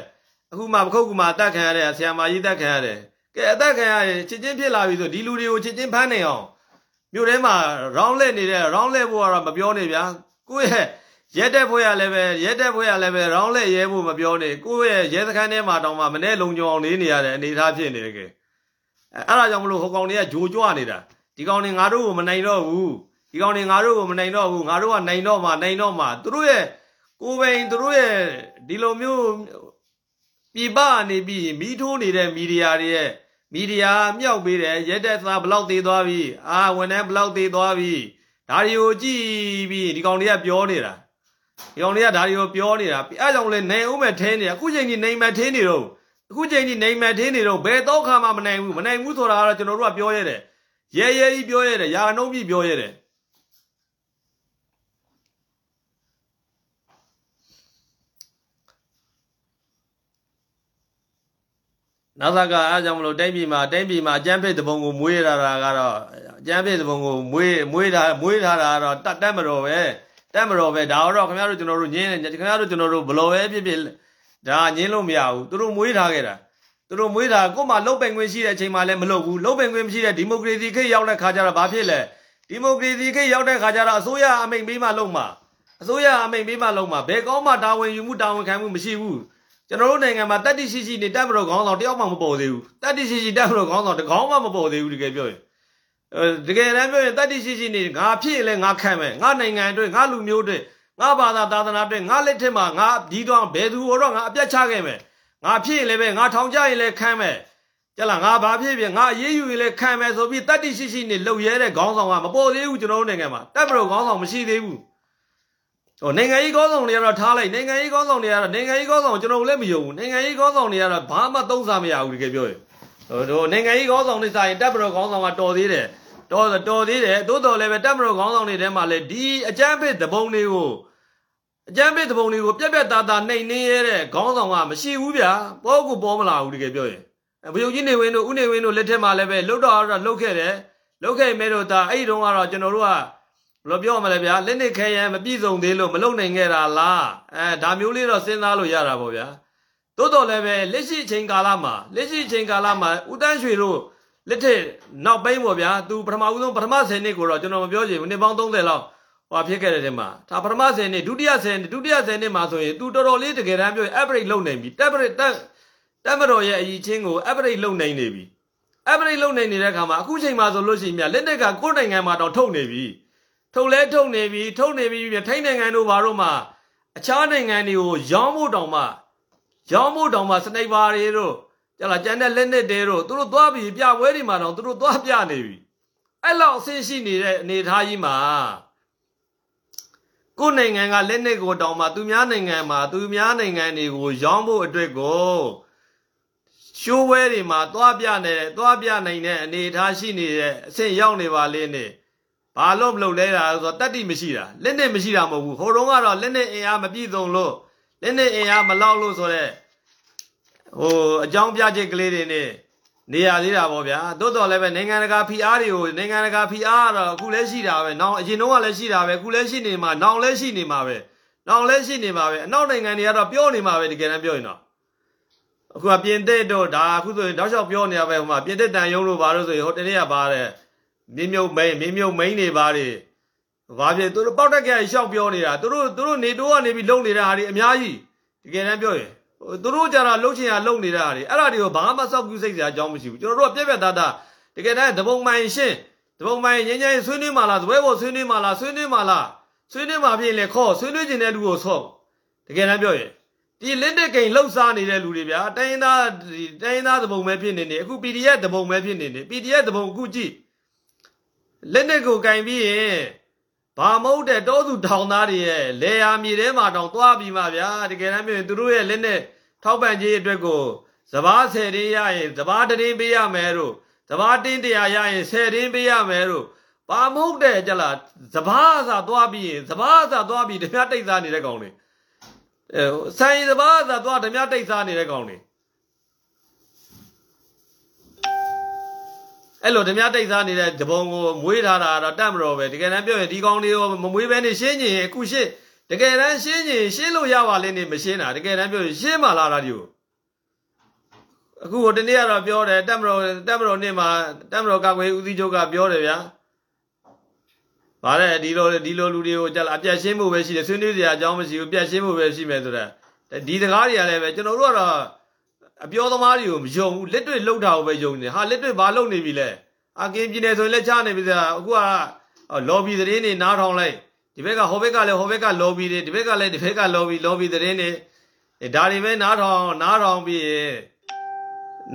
အခုမှပခုတ်ကူမှာအသက်ခံရတဲ့ဆရာမကြီးတက်ခံရတယ်ကဲအသက်ခံရတယ်ချစ်ချင်းဖြစ်လာပြီဆိုဒီလူတွေကိုချစ်ချင်းဖမ်းနေအောင်မြို့ထဲမှာ round လက်နေတဲ့ round လက်ဖို့ကတော့မပြောနေဗျာ ကိုယ့်ရဲ့ရက်တဲ့ဖွဲ့ရလည်းပဲရက်တဲ့ဖွဲ့ရလည်းပဲရောင်းလက်ရဲဖို့မပြောနဲ့ကိုယ့်ရဲ့ရဲစခန်းထဲမှာတောင်မှမနဲ့လုံကြုံအောင်နေနေရတဲ့အနေအထားဖြစ်နေတယ်ကဲအဲ့ဒါကြောင့်မလို့ဟိုကောင်တွေကဂျိုကြွနေတာဒီကောင်တွေငါတို့ကိုမနိုင်တော့ဘူးဒီကောင်တွေငါတို့ကိုမနိုင်တော့ဘူးငါတို့ကနိုင်တော့မှနိုင်တော့မှသူတို့ရဲ့ကိုယ်ပိုင်သူတို့ရဲ့ဒီလိုမျိုးပြပနေပြီးမီးထိုးနေတဲ့မီဒီယာတွေရဲ့မီဒီယာမြောက်ပေးတယ်ရက်တဲ့သားဘလောက်သေးသွားပြီအာဝန်ထမ်းဘလောက်သေးသွားပြီ ဒါတွေကိုကြည့်ပြီးဒီကောင်တွေကပြောနေတာဒီကောင်တွေကဒါတွေကိုပြောနေတာအဲကြောင့်လဲနေဦးမဲ့ထင်းနေတာအခုချိန်ကြီးနေမဲ့ထင်းနေတော့အခုချိန်ကြီးနေမဲ့ထင်းနေတော့ဘယ်တော့ခါမှမနိုင်ဘူးမနိုင်ဘူးဆိုတာကတော့ကျွန်တော်တို့ကပြောရတယ်ရဲရဲကြီးပြောရတယ်ရာနှုံးပြီးပြောရတယ် နောက်သကအားကြောင့်မလို့တိုင်းပြည်မှာတိုင်းပြည်မှာအကျန်းဖိတ်တပုံကိုမွေးရတာကတော့အကျန်းဖိတ်တပုံကိုမွေးမွေးတာမွေးထားတာကတော့တတ်တတ်မတော်ပဲတက်မတော်ပဲဒါတော့ခင်ဗျားတို့ကျွန်တော်တို့ညင်းခင်ဗျားတို့ကျွန်တော်တို့ဘလို့ပဲဖြစ်ဖြစ်ဒါညင်းလို့မရဘူးသူတို့မွေးထားခဲ့တာသူတို့မွေးထားကို့မှာလုတ်ပင်ခွင့်ရှိတဲ့အချိန်မှလည်းမလုပ်ဘူးလုတ်ပင်ခွင့်မရှိတဲ့ဒီမိုကရေစီခေတ်ရောက်တဲ့ခါကျတော့ဘာဖြစ်လဲဒီမိုကရေစီခေတ်ရောက်တဲ့ခါကျတော့အစိုးရအမိန့်ပေးမှလုပ်မှာအစိုးရအမိန့်ပေးမှလုပ်မှာဘယ်ကောင်းမှတာဝန်ယူမှုတာဝန်ခံမှုမရှိဘူး ကျွန်တော်တို့နိုင်ငံမှာတတိရှိရှိနေတက်မတော်ခေါင်းဆောင်တယောက်မှမပေါ်သေးဘူးတတိရှိရှိတက်မတော်ခေါင်းဆောင်တကောင်းမှမပေါ်သေးဘူးတကယ်ပြောရင်တကယ်တမ်းပြောရင်တတိရှိရှိနေငါဖြစ်ရင်လည်းငါခံမယ်ငါနိုင်ငံအတွက်ငါလူမျိုးအတွက်ငါဘာသာသာသနာအတွက်ငါလက်ထက်မှာငါဒီတော့ဘယ်သူတော့ငါအပြတ်ချခဲ့မယ်ငါဖြစ်ရင်လည်းပဲငါထောင်ကြရင်လည်းခံမယ်ကြလားငါဘာဖြစ်ဖြစ်ငါအေးအေးယူရင်လည်းခံမယ်ဆိုပြီးတတိရှိရှိနေလှုပ်ရဲတဲ့ခေါင်းဆောင်ကမပေါ်သေးဘူးကျွန်တော်တို့နိုင်ငံမှာတက်မလို့ခေါင်းဆောင်မရှိသေးဘူး ဟိုနိုင်ငံရေးခေါင်းဆောင်တွေကတော့ထားလိုက်နိုင်ငံရေးခေါင်းဆောင်တွေကတော့နိုင်ငံရေးခေါင်းဆောင်ကျွန်တော်လည်းမယုံဘူးနိုင်ငံရေးခေါင်းဆောင်တွေကတော့ဘာမှသုံးစားမရဘူးတကယ်ပြောရင်ဟိုနိုင်ငံရေးခေါင်းဆောင်တွေစာရင်တက်မလို့ခေါင်းဆောင်ကတော်သေးတယ်တော်တော်သေးတယ်သို့တော်လည်းပဲတက်မတော်ခေါင်းဆောင်တွေထဲမှာလည်းဒီအကြမ်းဖက်သဘုံတွေကိုအကြမ်းဖက်သဘုံတွေကိုပြက်ပြက်သားသားနှိမ်နှင်းရတဲ့ခေါင်းဆောင်ကမရှိဘူးဗျာပေါ်ကိုပေါ်မလာဘူးတကယ်ပြောရင်ဘယုံကြီးနေဝင်းတို့ဥနေဝင်းတို့လက်ထက်မှာလည်းပဲလှုပ်တော့တော့လှုပ်ခဲ့တယ်လှုပ်ခဲ့မဲတော့ဒါအဲ့ဒီတုန်းကတော့ကျွန်တော်တို့က ဘယ်လိုပြောမလဲဗျာလက်နက်ခဲရန်မပြည့်စုံသေးလို့မလုံနိုင်ခဲ့တာလားအဲဒါမျိုးလေးတော့စဉ်းစားလို့ရတာပေါ့ဗျာသို့တော်လည်းပဲလက်ရှိအချိန်ကာလမှာလက်ရှိအချိန်ကာလမှာဦးတန်းရွှေတို့လက်ထက်နောက်ပိုင်းပေါ့ဗျာသူပထမဦးဆုံးပထမ10နှစ်ကိုတော့ကျွန်တော်မပြောချင်ဘူးနှစ်ပေါင်း30လောက်ဟိုဖြစ်ခဲ့တဲ့ထဲမှာဒါပထမ10နှစ်ဒုတိယ10နှစ်ဒုတိယ10နှစ်မှာဆိုရင်သူတော်တော်လေးတကယ်တမ်းပြောရင် average လုံနေပြီ average တက်တက်မတော်ရဲ့အကြီးချင်းကိုအပရိတ်လုံနိုင်နေပြီအပရိတ်လုံနိုင်နေတဲ့အခါမှာအခုချိန်မှာဆိုလို့ရှိရင်မြလက်နက်ကကိုယ်နိုင်ငံမှာတော့ထုတ်နေပြီ ထုတ်လဲထုတ်နေပြီထုတ်နေပြီထိုင်းနိုင်ငံတို့ဘာတို့မှအခြားနိုင်ငံတွေကိုရောင်းဖို့တောင်မှရောင်းဖို့တောင်မှစနိပါတွေတို့ကြလားကျန်တဲ့လက်နက်တွေတို့သူတို့သွားပြီးပြပွဲတွေမှာတော့သူတို့သွားပြနေပြီအဲ့လောက်အဆင့်ရှိနေတဲ့အနေအထားကြီးမှာကိုယ်နိုင်ငံကလက်နက်ကိုတောင်မှသူများနိုင်ငံမှာသူများနိုင်ငံတွေကိုရောင်းဖို့အတွက်ကိုရှိုးဝဲတွေမှာသွားပြနေတယ်သွားပြနိုင်တဲ့အနေအထားရှိနေတဲ့အဆင့်ရောက်နေပါလေနဲ့ ဘာလို့မလုပ်လဲတာဆိုတော့တတ္တိမရှိတာလက်နဲ့မရှိတာမဟုတ်ဘူးဟိုတုန်းကတော့လက်နဲ့အင်အားမပြည့်စုံလို့လက်နဲ့အင်အားမလောက်လို့ဆိုတော့ဟိုအကြောင်းပြချက်ကလေးတွေနဲ့နေရသေးတာပေါ့ဗျာတိုးတော်လည်းပဲနိုင်ငံတကာဖိအားတွေကိုနိုင်ငံတကာဖိအားကတော့အခုလည်းရှိတာပဲနောက်အရင်တော့ကလည်းရှိတာပဲအခုလည်းရှိနေမှာနောက်လည်းရှိနေမှာပဲနောက်လည်းရှိနေမှာပဲအနောက်နိုင်ငံတွေကတော့ပြောနေမှာပဲတကယ်တမ်းပြောရင်တော့အခုကပြင်သစ်တို့ဒါအခုဆိုရင်တောက်လျှောက်ပြောနေရပဲဟိုမှာပြင်သစ်တန်ယုံလို့ဘာလို့ဆိုရင်ဟိုတနေ့ကပါတဲ့ မင်းမြုပ်မိန်မင်းမြုပ်မိန်တွေပါတယ်ဘာဖြစ်သူတို့ပောက်တက်ကြရှောက်ပြောနေတာသူတို့သူတို့နေတိုးကနေပြီးလုံနေတာဟာဒီအများကြီးတကယ်တမ်းပြောရင်သူတို့ကြတာလှုပ်ချင်ရလှုပ်နေတာဟာဒီအဲ့ဒါတွေကိုဘာမှစောက်ကူးစိတ်စရာအကြောင်းမရှိဘူးကျွန်တော်တို့ကပြက်ပြက်သားသားတကယ်တမ်းတပုံမိုင်ရှင်းတပုံမိုင်ငင်းငင်းဆွေးနွေးမှလားဇပွဲပေါ်ဆွေးနွေးမှလားဆွေးနွေးမှလားဆွေးနွေးမှဖြစ်လေခေါ်ဆွေးနွေးခြင်းတဲ့လူကိုဆော့တကယ်တမ်းပြောရင်ဒီလစ်တက်ကိန်လှုပ်ရှားနေတဲ့လူတွေဗျာတိုင်းသားတိုင်းသားသဘုံပဲဖြစ်နေနေအခု PDF သဘုံပဲဖြစ်နေနေ PDF သဘုံအခုကြည့် လက်နဲ့ကိုကင်ပြီးရင်ဘာမဟုတ်တဲ့တောသူထောင်သားတွေရဲ့လေယာမြေထဲမှာတောင်သွားပြီးမှဗျာတကယ်တမ်းပြောရင်သူတို့ရဲ့လက်နဲ့ထောက်ပံ့ခြင်းအတွက်ကိုစဘာဆယ်တင်းရရင်စဘာတတင်းပေးရမယ်တို့စဘာတင်းတရားရရင်ဆယ်တင်းပေးရမယ်တို့ဘာမဟုတ်တဲ့ကြလားစဘာအစာသွားပြီးရင်စဘာအစာသွားပြီးတပြားတိတ်စားနေတဲ့ကောင်တွေအဲဆိုင်စဘာအစာသွားတပြားတိတ်စားနေတဲ့ကောင်တွေ အဲ့လိုဓမြတိတ်စားနေတဲ့တပုံကိုမွေးထားတာတော့တတ်မတော်ပဲတကယ်တမ်းပြောရင်ဒီကောင်တွေကိုမမွေးဘဲနဲ့ရှင်းကျင်အခုရှင်းတကယ်တမ်းရှင်းကျင်ရှင်းလို့ရပါလိမ့်နေမရှင်းတာတကယ်တမ်းပြောရင်ရှင်းမှလာတာဒီကိုအခုဟိုတနေ့ကတော့ပြောတယ်တတ်မတော်တတ်မတော်နေ့မှာတတ်မတော်ကကွယ်ဦးစီးချုပ်ကပြောတယ်ဗျာဗါတဲ့ဒီလိုဒီလိုလူတွေကိုကြလာအပြတ်ရှင်းဖို့ပဲရှိတယ်ဆွေးနွေးစရာအကြောင်းမရှိဘူးပြတ်ရှင်းဖို့ပဲရှိမယ်ဆိုတော့ဒီစကားတွေကလည်းပဲကျွန်တော်တို့ကတော့ အပြောသမားတွေကိုမယုံဘူးလက်တွေ့လှုပ်တာကိုပဲယုံနေဟာလက်တွေ့ဘာလှုပ်နေပြီလဲအကင်းပြည်နယ်ဆိုရင်လက်ချနေပြီဆိုတာအခုကလော်ဘီသတင်းတွေနားထောင်လိုက်ဒီဘက်ကဟိုဘက်ကလည်းဟိုဘက်ကလော်ဘီတွေဒီဘက်ကလည်းဒီဘက်ကလော်ဘီလော်ဘီသတင်းတွေဒါတွေပဲနားထောင်နားထောင်ပြီးရင်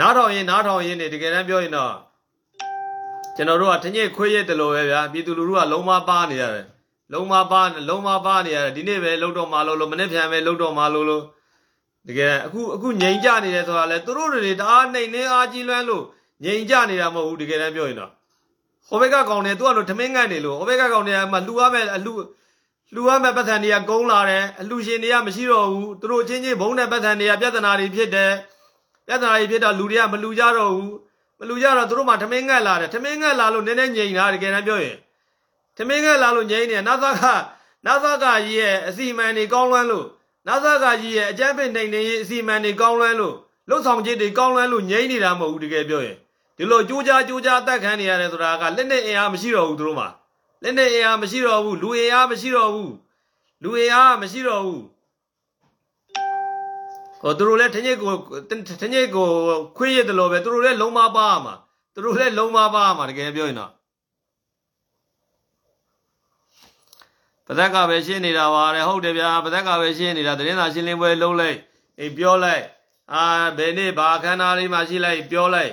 နားထောင်ရင်နားထောင်ရင်နေတကယ်တမ်းပြောရင်တော့ကျွန်တော်တို့ကထညစ်ခွေးရက်တယ်လို့ပဲဗျာပြည်သူလူထုကလုံးမပါနေရတယ်လုံးမပါလုံးမပါနေရတယ်ဒီနေ့ပဲလုံတော့မှလို့လို့မနေ့ပြန်ပဲလုံတော့မှလို့လို့ တကယ်အခုအခုငြိမ်ကြနေတယ်ဆိုတာလဲသူတို့တွေတအားနှိမ်နှင်းအားကြီးလွန်းလို့ငြိမ်ကြနေတာမဟုတ်ဘူးတကယ်တမ်းပြောရင်တော့ဟိုဘက်ကကောင်တယ်သူကလို့ထမင်းငတ်နေလို့ဟိုဘက်ကကောင်တယ်မှလှူရမယ်အလှူလှူရမယ်ပတ်စံတွေကကုန်းလာတယ်အလှူရှင်တွေကမရှိတော့ဘူးသူတို့ချင်းချင်းဘုံတဲ့ပတ်စံတွေကပြဿနာတွေဖြစ်တယ်ပြဿနာတွေဖြစ်တော့လူတွေကမလှူကြတော့ဘူးမလှူကြတော့သူတို့မှထမင်းငတ်လာတယ်ထမင်းငတ်လာလို့နည်းနည်းငြိမ်တာတကယ်တမ်းပြောရင်ထမင်းငတ်လာလို့ငြိမ်နေနာသကနာသကကြီးရဲ့အစီမံတွေကောင်းလွန်းလို့ နာသကကြီးရဲ့အကြမ်းဖက်နိုင်နေရေးအစီအမံတွေကောင်းလွန်းလို့လှုပ်ဆောင်ခြင်းတွေကောင်းလွန်းလို့ငြိမ့်နေတာမဟုတ်ဘူးတကယ်ပြောရင်ဒီလိုကြိုးကြားကြိုးကြားအသက်ခံနေရတယ်ဆိုတာကလက်နဲ့အင်အားမရှိတော့ဘူးသူတို့မှာလက်နဲ့အင်အားမရှိတော့ဘူးလူအင်အားမရှိတော့ဘူးလူအင်အားမရှိတော့ဘူးဟောသူတို့လည်းထညစ်ကိုထညစ်ကိုခွေးရတယ်လို့ပဲသူတို့လည်းလုံးမပါမှာသူတို့လည်းလုံးမပါမှာတကယ်ပြောရင်တော့ ပဇက်ကပဲရှင်းနေတာပါတဲ့ဟုတ်တယ်ဗျာပဇက်ကပဲရှင်းနေတာသတင်းစာရှင်းလင်းပွဲလုပ်လိုက်အိမ်ပြောလိုက်အာဘယ်နေ့ဘာခန္ဓာလေးမှရှိလိုက်ပြောလိုက်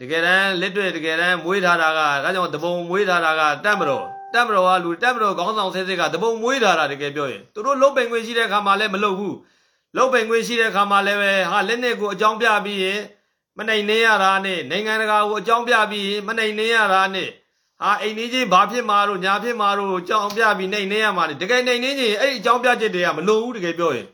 တကယ်တမ်းလက်တွေ့တကယ်တမ်းမွေးထားတာကဒါကြောင့်တပုံမွေးထားတာကတက်မတော်တက်မတော်ကလူတက်မတော်ခေါင်းဆောင်ဆဲဆဲကတပုံမွေးထားတာတကယ်ပြောရင်သူတို့လုတ်ပင်ခွင့်ရှိတဲ့ခါမှလည်းမလုပ်ဘူးလုတ်ပင်ခွင့်ရှိတဲ့ခါမှလည်းပဲဟာလက်နဲ့ကိုအကြောင်းပြပြီးရင်မနိုင်နေရတာနဲ့နိုင်ငံတကာကိုအကြောင်းပြပြီးရင်မနိုင်နေရတာနဲ့ ဟာအိမ်ကြီးကြီးဘာဖြစ်မှာတော့ညာဖြစ်မှာတော့ကြောင်ပြပြီးနိုင်နေရမှာလေတကယ်နိုင်နေချင်းအဲ့ဒီအကြောင်းပြချက်တွေကမလိုဘူးတကယ်ပြောရင်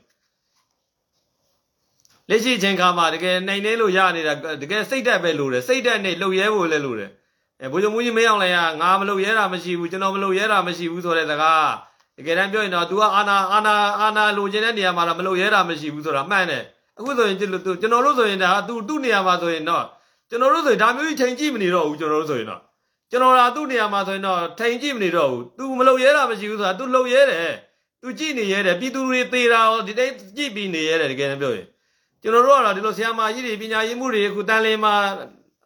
လက်ရှိချိန်ခါမှာတကယ်နိုင်နေလို့ရနေတာတကယ်စိတ်တက်ပဲလို့တယ်စိတ်တက်နဲ့လှုပ်ရဲဖို့လည်းလို့တယ်အဲဘိုးချုပ်မူကြီးမင်းအောင်လည်းငါမလှုပ်ရဲတာမရှိဘူးကျွန်တော်မလှုပ်ရဲတာမရှိဘူးဆိုတဲ့စကားတကယ်တမ်းပြောရင်တော့ तू ကအာနာအာနာအာနာလိုချင်တဲ့နေရာမှာတော့မလှုပ်ရဲတာမရှိဘူးဆိုတာမှန်တယ်အခုဆိုရင်ကျွန်တော်တို့ဆိုရင်ဒါ तू သူ့နေရာမှာဆိုရင်တော့ကျွန်တော်တို့ဆိုရင်ဒါမျိုးကြီးချိန်ကြည့်မနေတော့ဘူးကျွန်တော်တို့ဆိုရင်တော့ ကျွန်တော်ကသူ့နေရာမှာဆိုရင်တော့ထိုင်ကြည့်မနေတော့ဘူး तू မလုပ်ရဲတာမရှိဘူးဆိုတာ तू လုပ်ရဲတယ်သူကြည့်နေရဲတယ်ပြည်သူတွေသေတာရောဒီတိုင်းကြည့်ပြီးနေရဲတယ်တကယ်တမ်းပြောရင်ကျွန်တော်တို့ကတော့ဒီလိုဆရာမကြီးတွေပညာရေးမှုတွေအခုတန်လင်းမှာ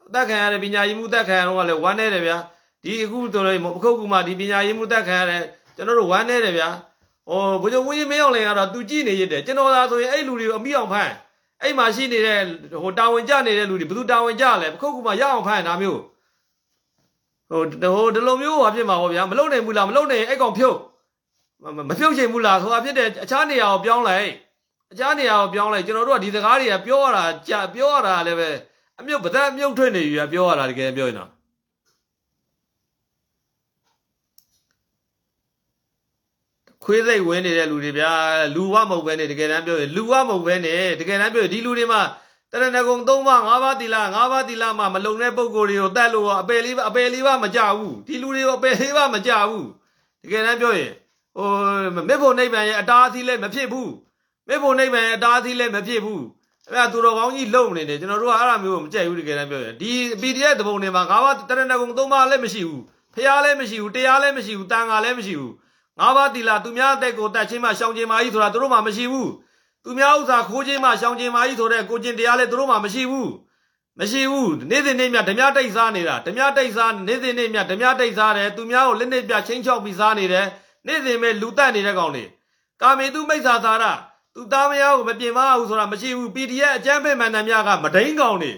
အသက်ခံရတဲ့ပညာရေးမှုတက်ခံရတော့လည်းဝမ်းနေတယ်ဗျာဒီအခုတို့လည်းအခုခုမှဒီပညာရေးမှုတက်ခံရတဲ့ကျွန်တော်တို့ဝမ်းနေတယ်ဗျာဟိုဘုရားဝင်းကြီးမရောက်လင်ကတော့သူကြည့်နေရတဲ့ကျွန်တော်သာဆိုရင်အဲ့လူတွေကိုအမိအောင်ဖမ်းအဲ့မှာရှိနေတဲ့ဟိုတာဝန်ကြနေတဲ့လူတွေဘယ်သူတာဝန်ကြလဲအခုခုမှရအောင်ဖမ်းတာမျိုး ဟိုဟိုဒီလိုမျိုးဟာဖြစ်မှာပေါ့ဗျာမလုံနိုင်ဘူးလားမလုံနိုင်အဲ့ကောင်ဖြုတ်မဖြုတ်ချင်ဘူးလားဆိုတာဖြစ်တဲ့အခြားနေရာကိုပြောင်းလိုက်အခြားနေရာကိုပြောင်းလိုက်ကျွန်တော်တို့ကဒီစကားတွေကပြောရတာကြာပြောရတာလည်းပဲအမြုပ်ပဒတ်အမြုပ်ထွက်နေပြီပြောရတာတကယ်ပြောရင်တော့ခွေးစိတ်ဝင်နေတဲ့လူတွေဗျာလူဝမဟုတ်ပဲနေတကယ်တမ်းပြောရင်လူဝမဟုတ်ပဲနေတကယ်တမ်းပြောရင်ဒီလူတွေမှာ တရဏဂုံ၃ပါး၅ပါးတီလာ၅ပါးတီလာမှမလုံတဲ့ပုံကိုယ်တွေကိုတတ်လို့အပယ်လေးအပယ်လေးပါမကြဘူးဒီလူတွေကိုအပယ်လေးပါမကြဘူးတကယ်တမ်းပြောရင်ဟိုမေဖို့နိဗ္ဗာန်ရဲ့အတားအသီးလည်းမဖြစ်ဘူးမေဖို့နိဗ္ဗာန်ရဲ့အတားအသီးလည်းမဖြစ်ဘူးအဲ့ဒါသူတော်ကောင်းကြီးလုံနေတယ်ကျွန်တော်တို့ကအဲ့ဒါမျိုးကိုမကြိုက်ဘူးတကယ်တမ်းပြောရင်ဒီ PDF တပုံတွေမှာ၅ပါးတရဏဂုံ၃ပါးလည်းမရှိဘူးဖျားလည်းမရှိဘူးတရားလည်းမရှိဘူးတန်ခါလည်းမရှိဘူးငါးပါးတီလာသူများအသက်ကိုတတ်ချင်းမှရှောင်ခြင်းမာကြီးဆိုတာတို့မှမရှိဘူး သူများဥစ္စာခိုးခြင်းမှရှောင်ခြင်းမာကြီးဆိုတဲ့ကိုကျင်တရားလည်းတို့မှမရှိဘူးမရှိဘူးနေ့စဉ်နေ့မြဓမြတိတ်စားနေတာဓမြတိတ်စားနေ့စဉ်နေ့မြဓမြတိတ်စားတယ်သူများကိုလက်နဲ့ပြချင်းချောက်ပြီးစားနေတယ်နေ့စဉ်ပဲလူတက်နေတဲ့ကောင်တွေကာမေတုမိစ္ဆာသာရသူသားမယားကိုမပြင်မအောင်ဆိုတာမရှိဘူး PDF အကျမ်းဖက်မှန်သမျှကမဒိန်ကောင်တွေ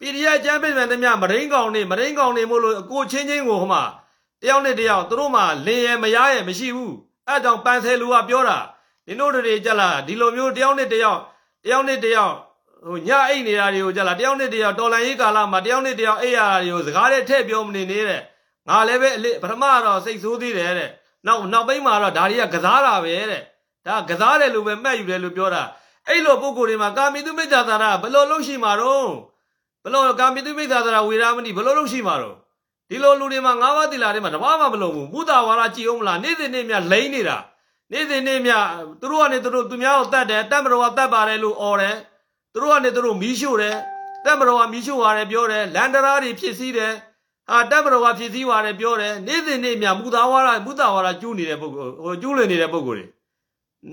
PDF အကျမ်းဖက်မှန်သမျှမဒိန်ကောင်တွေမဒိန်ကောင်တွေမို့လို့ကိုချင်းချင်းကိုဟိုမှာတယောက်နဲ့တယောက်သူတို့မှလင်ရမရရမရှိဘူးအဲကြောင့်ပန်ဆယ်လူကပြောတာ နင်တို့တွေကြက်လာဒီလိုမျိုးတယောက်နဲ့တယောက်တယောက်နဲ့တယောက်ဟိုညအိတ်နေတာတွေကိုကြက်လာတယောက်နဲ့တယောက်တော်လန်ရေးကာလမှာတယောက်နဲ့တယောက်အိတ်ရတာတွေကိုစကားနဲ့ထည့်ပြောမနေနေတဲ့ငါလည်းပဲအလေးပထမတော့စိတ်ဆိုးသေးတယ်တဲ့နောက်နောက်ပိုင်းမှာတော့ဒါတွေကကစားတာပဲတဲ့ဒါကစားတယ်လို့ပဲမှတ်ယူတယ်လို့ပြောတာအဲ့လိုပုံကိုယ်တွေမှာကာမီတုမိစ္ဆာသာရဘယ်လိုလုပ်ရှိမှာတော့ဘယ်လိုကာမီတုမိစ္ဆာသာရဝေရာမဏိဘယ်လိုလုပ်ရှိမှာတော့ဒီလိုလူတွေမှာငါးပါးတိလာတွေမှာတဘာမှမလုံးဘူးမူတာဝါဒကြည်အောင်မလားနေ့စဉ်နေ့မြလိမ့်နေတာ နေ့စဉ်နေ့မြသူတို့ကနေသူတို့သူများကိုတတ်တယ်တတ်မတော်ကတတ်ပါတယ်လို့អော်တယ်သူတို့ကနေသူတို့မီးရှို့တယ်တတ်မတော်ကမီးရှို့ရတယ်ပြောတယ်လန်ဒရာတွေဖြစ်စည်းတယ်ဟာတတ်မတော်ကဖြစ်စည်းရတယ်ပြောတယ်နေ့စဉ်နေ့မြမူတာဝါဒမူတာဝါဒကျူးနေတဲ့ပုဂ္ဂိုလ်ဟိုကျူးလွင်နေတဲ့ပုဂ္ဂိုလ်တွေ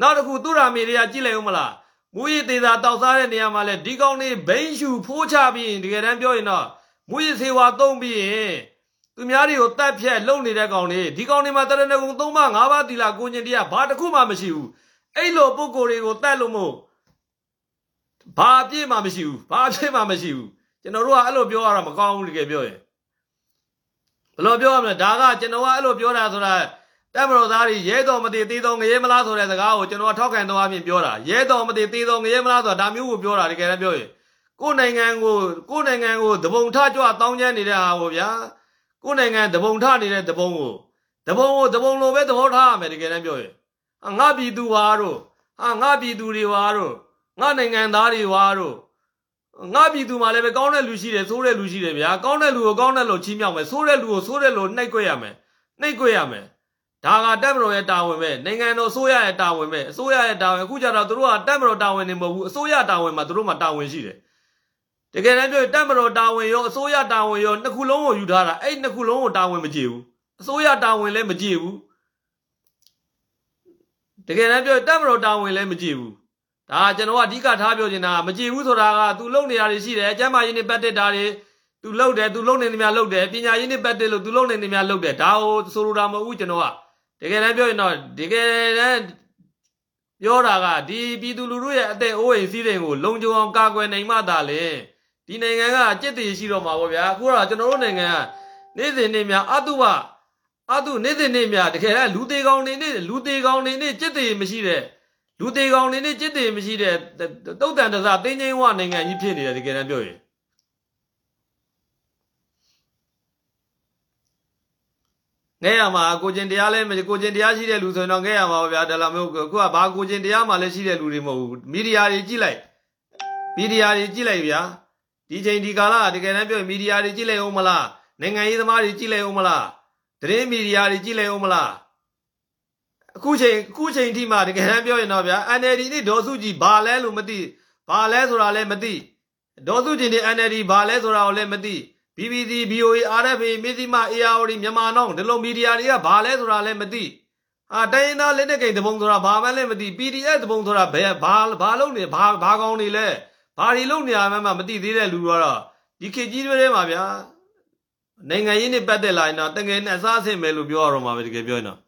နောက်တစ်ခုသူရာမေတွေကကြည့်လိုက်ဦးမလားမူရည်သေးတာတောက်စားတဲ့နေရာမှာလဲဒီကောင်းနေဘိန်းရှူဖိုးချပြီးတကယ်တမ်းပြောရင်တော့မူရည်စေဝါသုံးပြီးရင် သူများတွေကိုတတ်ဖြတ်လုံနေတဲ့ကောင်တွေဒီကောင်တွေမှာတရဏဂုံ၃ပါး၅ပါးတီလာကိုကျင်တရားဘာတစ်ခုမှမရှိဘူးအဲ့လိုပုံကိုယ်တွေကိုတတ်လို့မို့ဘာအပြည့်မှမရှိဘူးဘာအပြည့်မှမရှိဘူးကျွန်တော်တို့ကအဲ့လိုပြောရတာမကောင်းဘူးတကယ်ပြောရင်ဘယ်လိုပြောရမလဲဒါကကျွန်တော်ကအဲ့လိုပြောတာဆိုတာတပ်မတော်သားတွေရဲတော်မတည်သေးတော်ငရဲမလားဆိုတဲ့စကားကိုကျွန်တော်ထောက်ခံတော်အပြင်ပြောတာရဲတော်မတည်သေးတော်ငရဲမလားဆိုတာဒါမျိုးကိုပြောတာတကယ်လည်းပြောရင်ကိုယ်နိုင်ငံကိုကိုယ်နိုင်ငံကိုတပုံထကြွတောင်းကျမ်းနေတဲ့ဟာကိုဗျာ ကိုယ်နိုင်ငံတပုံထနေတဲ့တပုံကိုတပုံကိုတပုံလိုပဲသဘောထားရမယ်တကယ်တမ်းပြောရင်ဟာငါပြည်သူဟာတို့ဟာငါပြည်သူတွေဟာတို့ငါနိုင်ငံသားတွေဟာတို့ငါပြည်သူမှာလည်းပဲကောင်းတဲ့လူရှိတယ်ဆိုးတဲ့လူရှိတယ်ဗျာကောင်းတဲ့လူကိုကောင်းတဲ့လူချီးမြှောက်မယ်ဆိုးတဲ့လူကိုဆိုးတဲ့လူနှိပ်ကွက်ရမယ်နှိပ်ကွက်ရမယ်ဒါကတက်မတော်ရဲ့တာဝန်ပဲနိုင်ငံတော်အစိုးရရဲ့တာဝန်ပဲအစိုးရရဲ့တာဝန်အခုကျတော့တို့ကတက်မတော်တာဝန်နေမဟုတ်ဘူးအစိုးရတာဝန်မှာတို့မှာတာဝန်ရှိတယ် တကယ်တမ်းပြောတက်မတော်တာဝန်ရောအစိုးရတာဝန်ရောနှစ်ခုလုံးကိုယူထားတာအဲ့နှစ်ခုလုံးကိုတာဝန်မကြည့်ဘူးအစိုးရတာဝန်လည်းမကြည့်ဘူးတကယ်တမ်းပြောတက်မတော်တာဝန်လည်းမကြည့်ဘူးဒါကျွန်တော်ကအဓိကထားပြောချင်တာမကြည့်ဘူးဆိုတာက तू လုံနေရတွေရှိတယ်အကျမ်းမာရေးနဲ့ပတ်သက်တာတွေ तू လုံတယ် तू လုံနေနေများလုံတယ်ပညာရေးနဲ့ပတ်သက်လို့ तू လုံနေနေများလုံတယ်ဒါကိုဆိုလိုတာမဟုတ်ဘူးကျွန်တော်ကတကယ်တမ်းပြောရင်တော့တကယ်တမ်းပြောတာကဒီပြည်သူလူထုရဲ့အသက်အိုးအိမ်စည်းစိမ်ကိုလုံခြုံအောင်ကာကွယ်နိုင်မှသာလေ ဒီနိုင်ငံကအကျင့်တည်ရှိတော့မှာပေါ့ဗျာအခုတော့ကျွန်တော်တို့နိုင်ငံကနေ့စဉ်နေ့များအတုပအတုနေ့စဉ်နေ့များတကယ်တမ်းလူသေးကောင်းနေနေလူသေးကောင်းနေနေကျင့်တည်မရှိတဲ့လူသေးကောင်းနေနေကျင့်တည်မရှိတဲ့တုတ်တန်တစားတင်းချင်းဝနိုင်ငံကြီးဖြစ်နေတယ်တကယ်တမ်းပြောရင်ငဲရမှာကိုကျင်တရားလဲကိုကျင်တရားရှိတဲ့လူဆိုရင်တော့ငဲရမှာပါဗျာဒါလာမျိုးခုကဘာကိုကျင်တရားမှလည်းရှိတဲ့လူတွေမဟုတ်ဘူးမီဒီယာတွေကြည့်လိုက်မီဒီယာတွေကြည့်လိုက်ဗျာ ဒီချိန်ဒီကာလတကယ်တမ်းပြောရင်မီဒီယာတွေကြည့်လိုက်အောင်မလားနိုင်ငံရေးသမားတွေကြည့်လိုက်အောင်မလားသတင်းမီဒီယာတွေကြည့်လိုက်အောင်မလားအခုချိန်အခုချိန်ထိမှတကယ်တမ်းပြောရင်တော့ဗျာ NLD နဲ့ဒေါ်စုကြည်ဘာလဲလို့မသိဘာလဲဆိုတာလည်းမသိဒေါ်စုကြည်နဲ့ NLD ဘာလဲဆိုတာကိုလည်းမသိ BBC VOA RFA မြစီမ ARD မြန်မာနောင်ဒီလိုမီဒီယာတွေကဘာလဲဆိုတာလည်းမသိအာတိုင်းသားလက်နက်ကိန်တပုံဆိုတာဘာမှလည်းမသိ PDF တပုံဆိုတာဘယ်ဘာဘာလုံးနေဘာဘာကောင်းနေလဲ ဘာတွေလုပ်နေရမှမသိသေးတဲ့လူတော့ဒီခေတ်ကြီးတွေထဲမှာဗျာနိုင်ငံရေးနဲ့ပတ်သက်လာရင်တော့တကယ်နဲ့အစားအဆင့်ပဲလို့ပြောရတော့မှာပဲတကယ်ပြောရင်တော့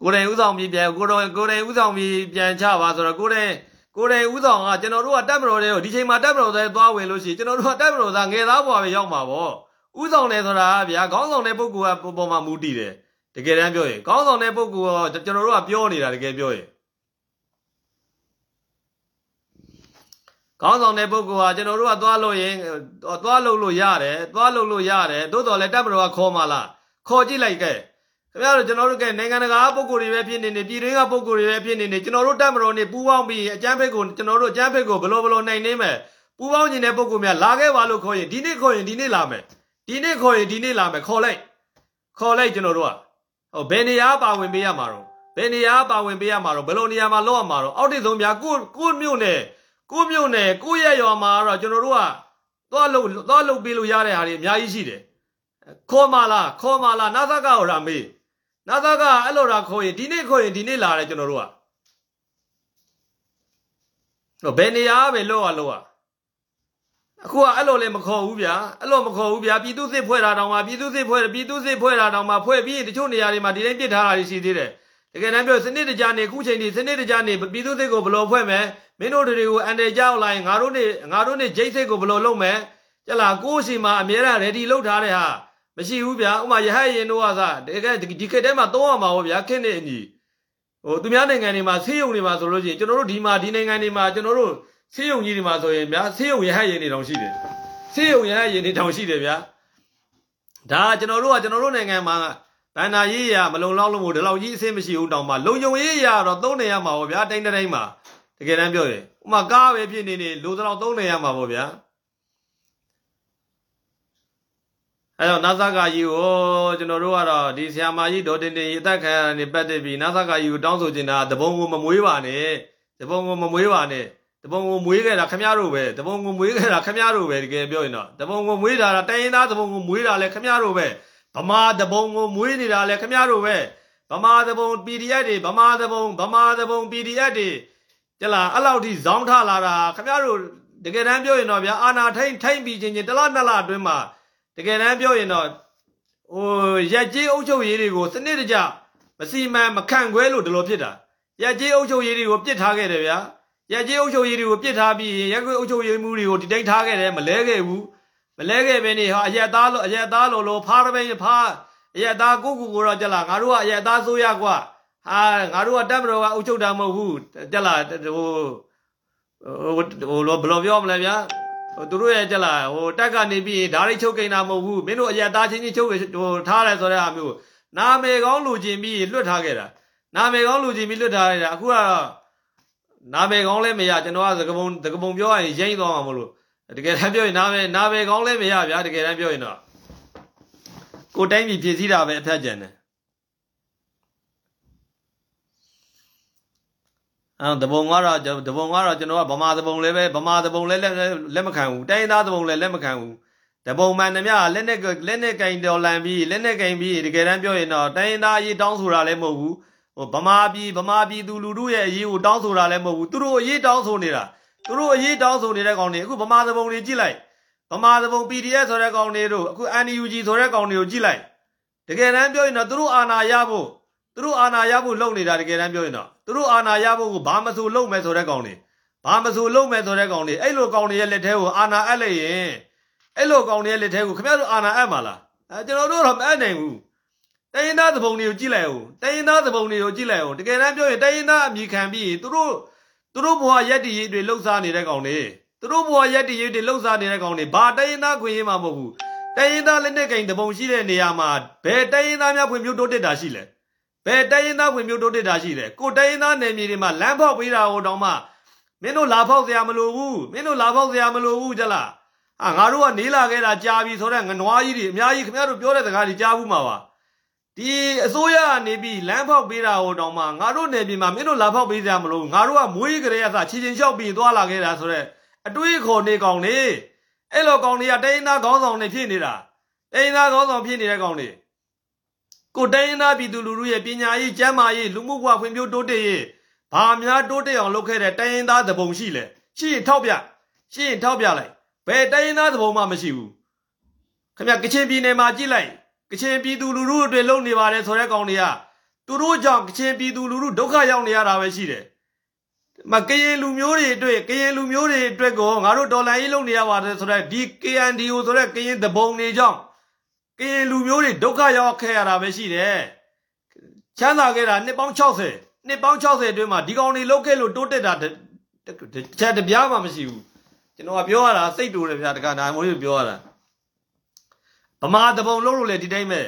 ကိုယ်တိုင်ဥဆောင်ပြီးပြန်ကိုယ်တော်ကိုယ်တိုင်ဥဆောင်ပြီးပြန်ချပါဆိုတော့ကိုယ်တိုင်ကိုယ်တိုင်ဥဆောင်ကကျွန်တော်တို့ကတက်မတော်တဲ့ဒီချိန်မှာတက်မတော်တဲ့သွားဝင်လို့ရှိရင်ကျွန်တော်တို့ကတက်မတော်သားငယ်သားဘွားပဲရောက်မှာပေါ့ဥဆောင်တယ်ဆိုတာဗျာခေါင်းဆောင်တဲ့ပုဂ္ဂိုလ်ကပေါ်မှာမူတည်တယ် တကယ်တမ်းပြောရင်ခေါင်းဆောင်တဲ့ပုဂ္ဂိုလ်ကကျွန်တော်တို့ကပြောနေတာတကယ်ပြောရင်ခေါင်းဆောင်တဲ့ပုဂ္ဂိုလ်ဟာကျွန်တော်တို့ကသွားလို့ရင်သွားလို့လို့ရတယ်သွားလို့လို့ရတယ်သို့တော်လည်းတပ်မတော်ကခေါ်မှလားခေါ်ကြည့်လိုက်ကဲခင်ဗျားတို့ကျွန်တော်တို့ကနိုင်ငံတကာပုဂ္ဂိုလ်တွေပဲဖြစ်နေနေပြည်တွင်းကပုဂ္ဂိုလ်တွေပဲဖြစ်နေနေကျွန်တော်တို့တပ်မတော်နဲ့ပူးပေါင်းပြီးအကြမ်းဖက်ကိုကျွန်တော်တို့အကြမ်းဖက်ကိုဘလို့ဘလို့နိုင်နေမယ်ပူးပေါင်းနေတဲ့ပုဂ္ဂိုလ်များလာခဲ့ပါလို့ခေါ်ရင်ဒီနေ့ခေါ်ရင်ဒီနေ့လာမယ်ဒီနေ့ခေါ်ရင်ဒီနေ့လာမယ်ခေါ်လိုက်ခေါ်လိုက်ကျွန်တော်တို့က ဟိုဘယ်နေရာပါဝင်ပေးရမှာတော့ဘယ်နေရာပါဝင်ပေးရမှာတော့ဘယ်လိုနေရာမှာလောက်ရမှာတော့အောက်တိတ်ဆုံးများကိုကိုမြို့နယ်ကိုမြို့နယ်ကိုရဲ့ရွာမှာတော့ကျွန်တော်တို့ကသွားလို့သွားလို့ပေးလို့ရတဲ့ဟာတွေအများကြီးရှိတယ်ခေါ်မလားခေါ်မလားနာသကဟောတာမေးနာသကအဲ့လိုတာခေါ်ရင်ဒီနေ့ခေါ်ရင်ဒီနေ့လာတယ်ကျွန်တော်တို့ကတော့ဘယ်နေရာပဲလောက်ရလောက်ရ အခုကအဲ့လိုလည်းမခေါ်ဘူးဗျာအဲ့လိုမခေါ်ဘူးဗျာပြည်သူစစ်ဖွဲ့တာတောင်မှပြည်သူစစ်ဖွဲ့ပြည်သူစစ်ဖွဲ့တာတောင်မှဖွဲ့ပြီးတချို့နေရာတွေမှာဒီတိုင်းပြစ်ထားတာရှိသေးတယ်တကယ်တမ်းပြောစနစ်တကျနေခုချိန်ဒီစနစ်တကျနေပြည်သူစစ်ကိုဘယ်လိုဖွဲ့မယ်မင်းတို့တွေကိုအန်တယ်ကြောက်လိုက်ငါတို့နေငါတို့နေဂျိတ်စစ်ကိုဘယ်လိုလုပ်မယ်ကြလားကိုယ့်စီမှာအမြဲတမ်း ready လုပ်ထားတဲ့ဟာမရှိဘူးဗျာဥမာရဟတ်ရင်တို့ကစားတကယ်ဒီခေတ်ထဲမှာသုံးရမှာဟောဗျာခင်းနေအညီဟိုသူများနိုင်ငံတွေမှာဆေးရုံတွေမှာဆိုလို့ရှိရင်ကျွန်တော်တို့ဒီမှာဒီနိုင်ငံတွေမှာကျွန်တော်တို့ ဆေးရုံကြီးတွေမှာဆိုရင်ဗျာဆေးရုံရဟတ်ရင်တွေတောင်ရှိတယ်ဆေးရုံရဟတ်ရင်တွေတောင်ရှိတယ်ဗျာဒါကျွန်တော်တို့ကကျွန်တော်တို့နိုင်ငံမှာဗန္နာရေးရမလုံလောက်လို့မို့ဒီလောက်ကြီးအဆင်မရှိဘူးတောင်မှလုံယုံရေးရတော့သုံးနေရမှာပေါ့ဗျာတိုင်းတိုင်းမှာတကယ်တမ်းပြောရင်ဥမာကားပဲဖြစ်နေနေလိုတော့သုံးနေရမှာပေါ့ဗျာအဲတော့နာသကာကြီးကိုကျွန်တော်တို့ကတော့ဒီဆရာမကြီးဒေါ်တင်တင်အသက်ခံရနေပတ်သက်ပြီးနာသကာကြီးကိုတောင်းဆိုချင်တာတပုံကိုမမွေးပါနဲ့တပုံကိုမမွေးပါနဲ့ တပုံကိုမွေးခဲ့တာခမရတို့ပဲတပုံကိုမွေးခဲ့တာခမရတို့ပဲတကယ်ပြောရင်တော့တပုံကိုမွေးတာတိုင်းရင်းသားတပုံကိုမွေးတာလဲခမရတို့ပဲဗမာတပုံကိုမွေးနေတာလဲခမရတို့ပဲဗမာတပုံ PDF တွေဗမာတပုံဗမာတပုံ PDF တွေကြလားအဲ့လောက်ထိဇောင်းထလာတာခမရတို့တကယ်တမ်းပြောရင်တော့ဗျာအာနာထိန်ထိန်ပြီးချင်းချင်းတလနှစ်လအတွင်းမှာတကယ်တမ်းပြောရင်တော့ဟိုရက်ကြီးအုပ်ချုပ်ရေးတွေကိုစနစ်တကျမစီမံမခန့်ခွဲလို့ဒီလိုဖြစ်တာရက်ကြီးအုပ်ချုပ်ရေးတွေကိုပြစ်ထားခဲ့တယ်ဗျာ ရက်ကြီးအုပ်ချုပ်ရေးတွေကိုပြစ်ထားပြီးရက်ကွေးအုပ်ချုပ်ရေးမှုတွေကိုတိတိတ်ထားခဲ့တယ်မလဲခဲ့ဘူးမလဲခဲ့ပဲနေဟာအရက်သားလို့အရက်သားလို့လို့ဖားရပိန်ဖားအရက်သားကိုကူကိုတော့ကြလားငါတို့ကအရက်သားဆိုရကွာဟာငါတို့ကတပ်မတော်ကအုပ်ချုပ်တာမဟုတ်ဘူးကြလားဟိုဟိုဘယ်လိုပြောမလဲဗျာဟိုသူတို့ရဲ့ကြလားဟိုတက်ကနေပြီးဓာရိတ်ချုပ်ကိန်းတာမဟုတ်ဘူးမင်းတို့အရက်သားချင်းချင်းချုပ်ဟိုထားတယ်ဆိုတဲ့အားမျိုးနာမည်ကောင်းလူချင်းပြီးလွတ်ထားခဲ့တာနာမည်ကောင်းလူချင်းပြီးလွတ်ထားခဲ့တာအခုကတော့ နာမည်ကောင်းလည်းမရကျွန်တော်ကသကပုံသကပုံပြောရရင်ရိမ့်သွားမှာမလို့တကယ်တမ်းပြောရင်နာမည်နာမည်ကောင်းလည်းမရဗျာတကယ်တမ်းပြောရင်တော့ကိုတိုင်းပြည်ပြည်စည်းတာပဲအဖက်ကျန်တယ်အဲတပုံကတော့တပုံကတော့ကျွန်တော်ကဗမာတပုံလည်းပဲဗမာတပုံလည်းလက်မခံဘူးတိုင်းသားတပုံလည်းလက်မခံဘူးတပုံမှန်သမျှလက်နဲ့လက်နဲ့ကင်တော်လန်ပြီးလက်နဲ့ကင်ပြီးတကယ်တမ်းပြောရင်တော့တိုင်းသားအရေးတောင်းဆိုတာလည်းမဟုတ်ဘူး ဟိုဗမာပြည်ဗမာပြည်သူလူထုရဲ့အရေးကိုတောင်းဆိုတာလည်းမဟုတ်ဘူးသူတို့အရေးတောင်းဆိုနေတာသူတို့အရေးတောင်းဆိုနေတဲ့ကောင်တွေအခုဗမာသဘုံတွေကြည့်လိုက်ဗမာသဘုံ PDF ဆိုတဲ့ကောင်တွေတို့အခု NUG ဆိုတဲ့ကောင်တွေကိုကြည့်လိုက်တကယ်တမ်းပြောရင်တော့သူတို့အာဏာရဖို့သူတို့အာဏာရဖို့လုပ်နေတာတကယ်တမ်းပြောရင်တော့သူတို့အာဏာရဖို့ကိုဘာမဆိုလုပ်မယ်ဆိုတဲ့ကောင်တွေဘာမဆိုလုပ်မယ်ဆိုတဲ့ကောင်တွေအဲ့လိုကောင်တွေရဲ့လက်ထဲကိုအာဏာအပ်လိုက်ရင်အဲ့လိုကောင်တွေရဲ့လက်ထဲကိုခင်ဗျားတို့အာဏာအပ်မှာလားအဲကျွန်တော်တို့တော့မအပ်နိုင်ဘူး တိုင်းရင်းသားသဘုံတွေကိုကြည့်လိုက်အောင်တိုင်းရင်းသားသဘုံတွေကိုကြည့်လိုက်အောင်တကယ်တမ်းပြောရင်တိုင်းရင်းသားအမိခံပြီးသူတို့သူတို့ဘဝရက်တည်ရေးတွေလှုပ်ရှားနေတဲ့ကောင်တွေသူတို့ဘဝရက်တည်ရေးတွေလှုပ်ရှားနေတဲ့ကောင်တွေဘာတိုင်းရင်းသားခွင့်ရမှာမဟုတ်ဘူးတိုင်းရင်းသားလက်နက်ကင်တပုံရှိတဲ့နေရာမှာဘယ်တိုင်းရင်းသားများဖွံ့ဖြိုးတိုးတက်တာရှိလဲဘယ်တိုင်းရင်းသားဖွံ့ဖြိုးတိုးတက်တာရှိလဲကိုတိုင်းရင်းသားနယ်မြေတွေမှာလမ်းဖောက်ပေးတာဟိုတောင်မှမင်းတို့လာဖောက်စရာမလိုဘူးမင်းတို့လာဖောက်စရာမလိုဘူးကြလားအာငါတို့ကနေလာခဲ့တာကြာပြီဆိုတော့ငနွားကြီးတွေအများကြီးခင်ဗျားတို့ပြောတဲ့စကားတွေကြားဘူးမှာပါ ဒီအစိုးရကနေပြီးလမ်းဖောက်ပေးတာဟိုတောင်မှငါတို့နယ်ပြည်မှာမင်းတို့လာဖောက်ပေးကြမလို့ငါတို့ကမွေးကြရစချီချင်းလျှောက်ပြီးသွားလာခဲ့တာဆိုတော့အတွေးခေါ်နေကောင်နေအဲ့လိုကောင်တွေကတိုင်းသားခေါင်းဆောင်နေဖြစ်နေတာတိုင်းသားခေါင်းဆောင်ဖြစ်နေတဲ့ကောင်တွေကိုတိုင်းရင်းသားပြည်သူလူထုရဲ့ပညာရေးကျန်းမာရေးလူမှုဘဝဖွံ့ဖြိုးတိုးတက်ရေးဘာများတိုးတက်အောင်လုပ်ခဲ့တဲ့တိုင်းရင်းသားသဘုံရှိလဲရှိရင်ထောက်ပြရှိရင်ထောက်ပြလိုက်ဘယ်တိုင်းရင်းသားသဘုံမှမရှိဘူးခင်ဗျကချင်ပြည်နယ်မှာကြည့်လိုက် ကချင်ပြည်သူလူထုတွေလုံနေပါတယ်ဆိုတဲ့ကောင်တွေကသူတို့ကြောင့်ကချင်ပြည်သူလူထုဒုက္ခရောက်နေရတာပဲရှိတယ်မကရင်လူမျိုးတွေအတွက်ကရင်လူမျိုးတွေအတွက်ကိုငါတို့ဒေါ်လာရေးလုပ်နေရပါတယ်ဆိုတော့ဒီ KNDO ဆိုတဲ့ကရင်သဘုံတွေကြောင့်ကရင်လူမျိုးတွေဒုက္ခရောက်ခဲ့ရတာပဲရှိတယ်ချမ်းသာခဲ့တာနှစ်ပေါင်း60နှစ်ပေါင်း60အတွင်းမှာဒီကောင်တွေလုတ်ခဲ့လို့တိုးတက်တာချက်တပြားမှမရှိဘူးကျွန်တော်ကပြောရတာစိတ်တူတယ်ဗျာတခါနိုင်မိုးကြီးပြောရတာ ဗမာတပုံလုံးလို့လေဒီတိုင်းပဲ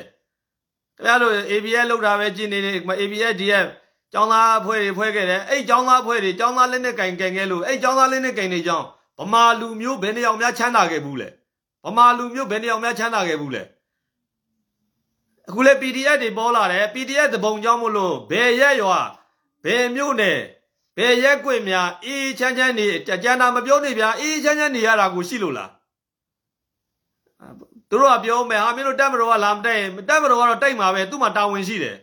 ခင်ဗျားတို့ ABS လောက်တာပဲကြည်နေတယ် ABS DF ကျောင်းသားအဖွဲ့တွေဖွဲ့ခဲ့တယ်အဲ့ကျောင်းသားအဖွဲ့တွေကျောင်းသားလက်နဲ့ကင်ကင်ခဲ့လို့အဲ့ကျောင်းသားလက်နဲ့ကင်နေကြောင်းဗမာလူမျိုးဘယ်နှယောက်များချမ်းသာခဲ့ဘူးလဲဗမာလူမျိုးဘယ်နှယောက်များချမ်းသာခဲ့ဘူးလဲအခုလေ PDF တွေပေါ်လာတယ် PDF တပုံကြောင်းမလို့ဘယ်ရက်ရွာဘယ်မြို့နယ်ဘယ်ရက်ကွေများအေးချမ်းချမ်းနေကြမ်းတာမပြောနေဗျာအေးချမ်းချမ်းနေရတာကိုရှိလို့လား သူတို့ကပြောမယ်ဟာမင်းတို့တက်မတော်ကလာမတက်ရင်တက်မတော်ကတော့တိုက်မှာပဲသူ့မှာတာဝန်ရှိတယ်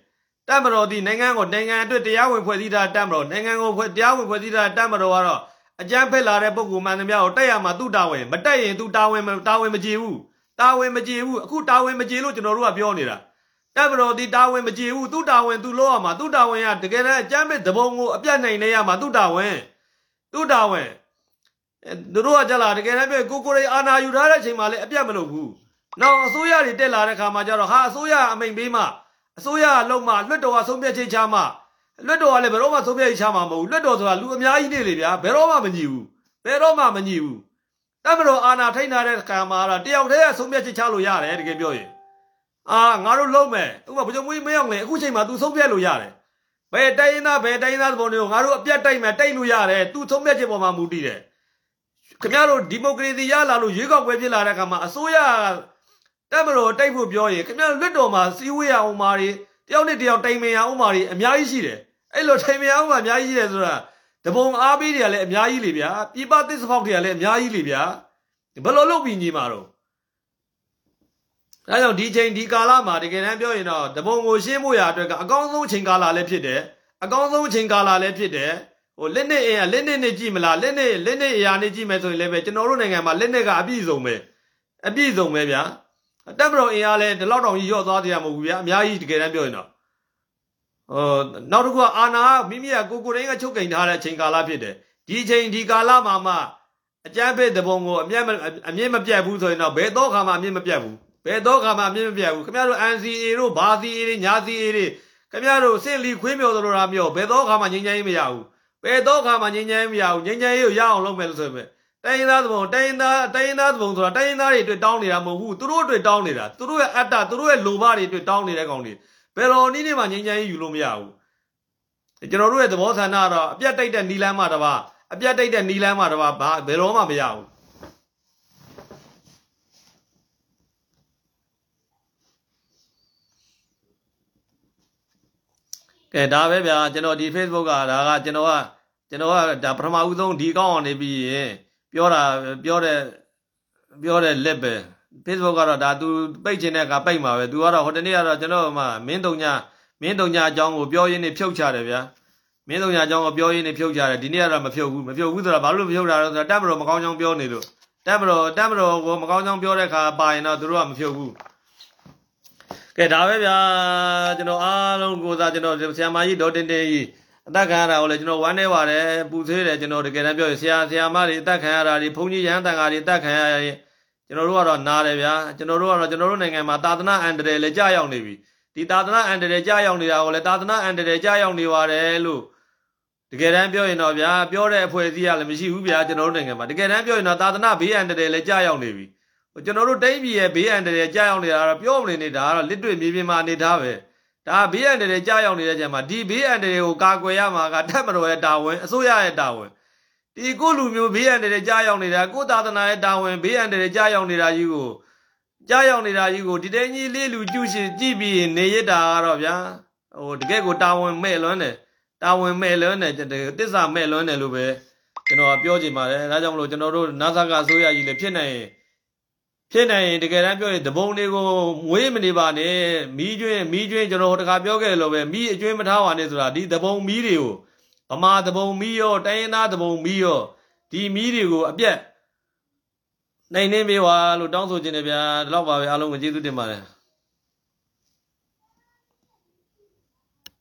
တက်မတော်ဒီနိုင်ငံကိုနိုင်ငံအတွက်တရားဝင်ဖွဲ့စည်းတာတက်မတော်နိုင်ငံကိုတရားဝင်ဖွဲ့စည်းတာတက်မတော်ကတော့အကြမ်းဖက်လာတဲ့ပုံကူမှန်သမျှကိုတက်ရမှာသူ့တာဝန်မတက်ရင်သူတာဝန်တာဝန်မကြေဘူးတာဝန်မကြေဘူးအခုတာဝန်မကြေလို့ကျွန်တော်တို့ကပြောနေတာတက်မတော်ဒီတာဝန်မကြေဘူးသူ့တာဝန်သူလို့ရမှာသူ့တာဝန်ကတကယ်တမ်းအကြမ်းဖက်သဘုံကိုအပြတ်နိုင်နေရမှာသူ့တာဝန်သူ့တာဝန်သူတို့ကကြလာတကယ်တမ်းပြောကိုကိုရိအာနာယူထားတဲ့အချိန်မှာလည်းအပြတ်မလုပ်ဘူး နောက်အစိုးရတွေတက်လာတဲ့ခါမှာကျတော့ဟာအစိုးရအမိန်ပေးမှအစိုးရအလုံးမှလွတ်တော်ကဆုံးဖြတ်ချက်ချမှလွတ်တော်ကလည်းဘယ်တော့မှဆုံးဖြတ်ချက်ချမှာမဟုတ်ဘူးလွတ်တော်ဆိုတာလူအများကြီးနေလေဗျာဘယ်တော့မှမညီဘူးဘယ်တော့မှမညီဘူးတမတော်အာနာထိန်းထားတဲ့ခါမှာတော့တယောက်တည်းကဆုံးဖြတ်ချက်ချလို့ရတယ်တကယ်ပြောရင်အာငါတို့လုံးမယ်ဥပမာဘုံမွေးမရောက်လေအခုချိန်မှာ तू ဆုံးဖြတ်လို့ရတယ်ဘယ်တိုင်းရင်းသားဘယ်တိုင်းရင်းသားပုံတွေကိုငါတို့အပြတ်တိုက်မယ်တိုက်လို့ရတယ် तू ဆုံးဖြတ်ချက်ပေါ်မှာမူတည်တယ်ခင်ဗျားတို့ဒီမိုကရေစီရလာလို့ရွေးကောက်ပွဲဖြစ်လာတဲ့အခါမှာအစိုးရ တက်မတော်တိုက်ဖို့ပြောရင်ခင်ဗျားလွတ်တော်မှာစီဝေးရအောင်မာတွေတယောက်နဲ့တယောက်တိုင်ပင်ရအောင်မာတွေအများကြီးရှိတယ်အဲ့လိုတိုင်ပင်အောင်မာအများကြီးရှိတယ်ဆိုတာတပုံအားပေးတွေကလည်းအများကြီးလေဗျာပြပသစ္စာဖောက်တွေကလည်းအများကြီးလေဗျာဘယ်လိုလုပ်ပြီးညီမှာတော့ဒါကြောင့်ဒီချိန်ဒီကာလမှာတကယ်တမ်းပြောရင်တော့တပုံကိုရှင်းဖို့ရအတွက်ကအကောင်းဆုံးချိန်ကာလလည်းဖြစ်တယ်အကောင်းဆုံးချိန်ကာလလည်းဖြစ်တယ်ဟိုလက်နဲ့အင်ကလက်နဲ့နဲ့ကြည့်မလားလက်နဲ့လက်နဲ့အရာနဲ့ကြည့်မယ်ဆိုရင်လည်းပဲကျွန်တော်တို့နိုင်ငံမှာလက်နဲ့ကအပြည့်စုံပဲအပြည့်စုံပဲဗျာ တက်မတော်အင်အားလည်းဒီလောက်တောင်ကြီးရော့သွားတရားမဟုတ်ဘူးဗျာအများကြီးတကယ်တမ်းပြောရင်တော့ဟိုနောက်တစ်ခုကအာနာမိမိကကိုကိုတိုင်းကချုပ်ကင်ထားတဲ့အချိန်ကာလဖြစ်တယ်ဒီအချိန်ဒီကာလမှာမှအကြမ်းဖက်တဲ့ဘုံကိုအမျက်အမြင့်မပြတ်ဘူးဆိုရင်တော့ဘယ်တော့ခါမှအမြင့်မပြတ်ဘူးဘယ်တော့ခါမှအမြင့်မပြတ်ဘူးခင်ဗျားတို့ NCA တို့ဘာ CA တွေညာ CA တွေခင်ဗျားတို့စင့်လီခွေးမြော်သလိုလားမြော်ဘယ်တော့ခါမှငြိမ်းချမ်းရေးမရဘူးဘယ်တော့ခါမှငြိမ်းချမ်းရေးမရဘူးငြိမ်းချမ်းရေးကိုရအောင်လုပ်မယ်လို့ဆိုပေမဲ့ တိုင်းရင်းသားသဘုံတိုင်းရင်းသားတိုင်းရင်းသားသဘုံဆိုတာတိုင်းရင်းသားတွေအတွက်တောင်းနေတာမဟုတ်ဘူးသူတို့အတွက်တောင်းနေတာသူတို့ရဲ့အတ္တသူတို့ရဲ့လိုဘတွေအတွက်တောင်းနေတဲ့ကောင်တွေဘယ်လိုနည်းနဲ့မှငြိမ်းချမ်းရေးယူလို့မရဘူးကျွန်တော်တို့ရဲ့သဘောဆန္ဒကတော့အပြတ်တိုက်တဲ့နီလန်းမှတပါအပြတ်တိုက်တဲ့နီလန်းမှတပါဘာဘယ်တော့မှမရဘူးကဲဒါပဲဗျာကျွန်တော်ဒီ Facebook ကဒါကကျွန်တော်ကကျွန်တော်ကဒါပထမဦးဆုံးဒီအကောင့်အောင်နေပြီးရင် ပြောတာပြောတဲ့ပြောတဲ့လက်ပဲ Facebook ကတော့ဒါ तू ပိတ်ချင်တဲ့ကပိတ်မှာပဲ तू ကတော့ဟိုတနေ့ကတော့ကျွန်တော်မှမင်းတုံညာမင်းတုံညာအကြောင်းကိုပြောရင်းနဲ့ဖြုတ်ချတယ်ဗျာမင်းတုံညာအကြောင်းကိုပြောရင်းနဲ့ဖြုတ်ချတယ်ဒီနေ့ကတော့မဖြုတ်ဘူးမဖြုတ်ဘူးဆိုတော့ဘာလို့မဖြုတ်တာလဲဆိုတော့တက်မတော်မကောင်းကြောင်းပြောနေလို့တက်မတော်တက်မတော်ကိုမကောင်းကြောင်းပြောတဲ့ခါပါရင်တော့သူတို့ကမဖြုတ်ဘူးကဲဒါပဲဗျာကျွန်တော်အားလုံးကိုစားကျွန်တော်ဆရာမကြီးဒေါ်တင်တင်ကြီး အသက်ခံရတာကိုလည်းကျွန်တော်ဝမ်းနေပါတယ်ပူဆွေးတယ်ကျွန်တော်တကယ်တမ်းပြောရင်ဆရာဆရာမတွေအသက်ခံရတာတွေဘုန်းကြီးရဟန်းတန်ဃာတွေအသက်ခံရရင်ကျွန်တော်တို့ကတော့နားတယ်ဗျာကျွန်တော်တို့ကတော့ကျွန်တော်တို့နိုင်ငံမှာသာသနာအန်တရယ်လည်းကြာရောက်နေပြီဒီသာသနာအန်တရယ်ကြာရောက်နေတာကိုလည်းသာသနာအန်တရယ်ကြာရောက်နေပါတယ်လို့တကယ်တမ်းပြောရင်တော့ဗျာပြောတဲ့အဖွဲ့အစည်းကလည်းမရှိဘူးဗျာကျွန်တော်တို့နိုင်ငံမှာတကယ်တမ်းပြောရင်တော့သာသနာဘေးအန်တရယ်လည်းကြာရောက်နေပြီကျွန်တော်တို့တိုင်းပြည်ရဲ့ဘေးအန်တရယ်ကြာရောက်နေတာကတော့ပြောမနေနေတာကတော့လစ်တွေ့မြေပြင်မှာအနေထားပဲ ဒါဘေးအန္တရာယ်ကြားရောက်နေတဲ့ကြမှာဒီဘေးအန္တရာယ်ကိုကာကွယ်ရမှာကတတ်မတော်ရဲ့တာဝန်အစိုးရရဲ့တာဝန်ဒီကိုလူမျိုးဘေးအန္တရာယ်ကြားရောက်နေတာကိုသာသနာရဲ့တာဝန်ဘေးအန္တရာယ်ကြားရောက်နေတာကြီးကိုကြားရောက်နေတာကြီးကိုဒီတိုင်းကြီးလေးလူကျူရှင်ကြည့်ပြီးနေရတာကတော့ဗျာဟိုတကယ်ကိုတာဝန်မဲ့လွန်းတယ်တာဝန်မဲ့လွန်းတယ်တစ္ဆာမဲ့လွန်းတယ်လို့ပဲကျွန်တော်ပြောချင်ပါတယ်ဒါကြောင့်မလို့ကျွန်တော်တို့နာဆာကအစိုးရကြီးလည်းဖြစ်နိုင် ဖြစ်နိုင်ရင်တကယ်တမ်းပြောရင်တပုံတွေကိုမွေးမနေပါနဲ့မီးကျွင်းမီးကျွင်းကျွန်တော်တခါပြောခဲ့လို့ပဲမီးအကျွင်းမထားပါနဲ့ဆိုတာဒီတပုံမီးတွေကိုဗမာတပုံမီးရောတိုင်းရင်းသားတပုံမီးရောဒီမီးတွေကိုအပြက်နိုင်နေမေးပါလို့တောင်းဆိုခြင်းတယ်ဗျာဒီတော့ပါပဲအားလုံးကိုကျေးဇူးတင်ပါတယ်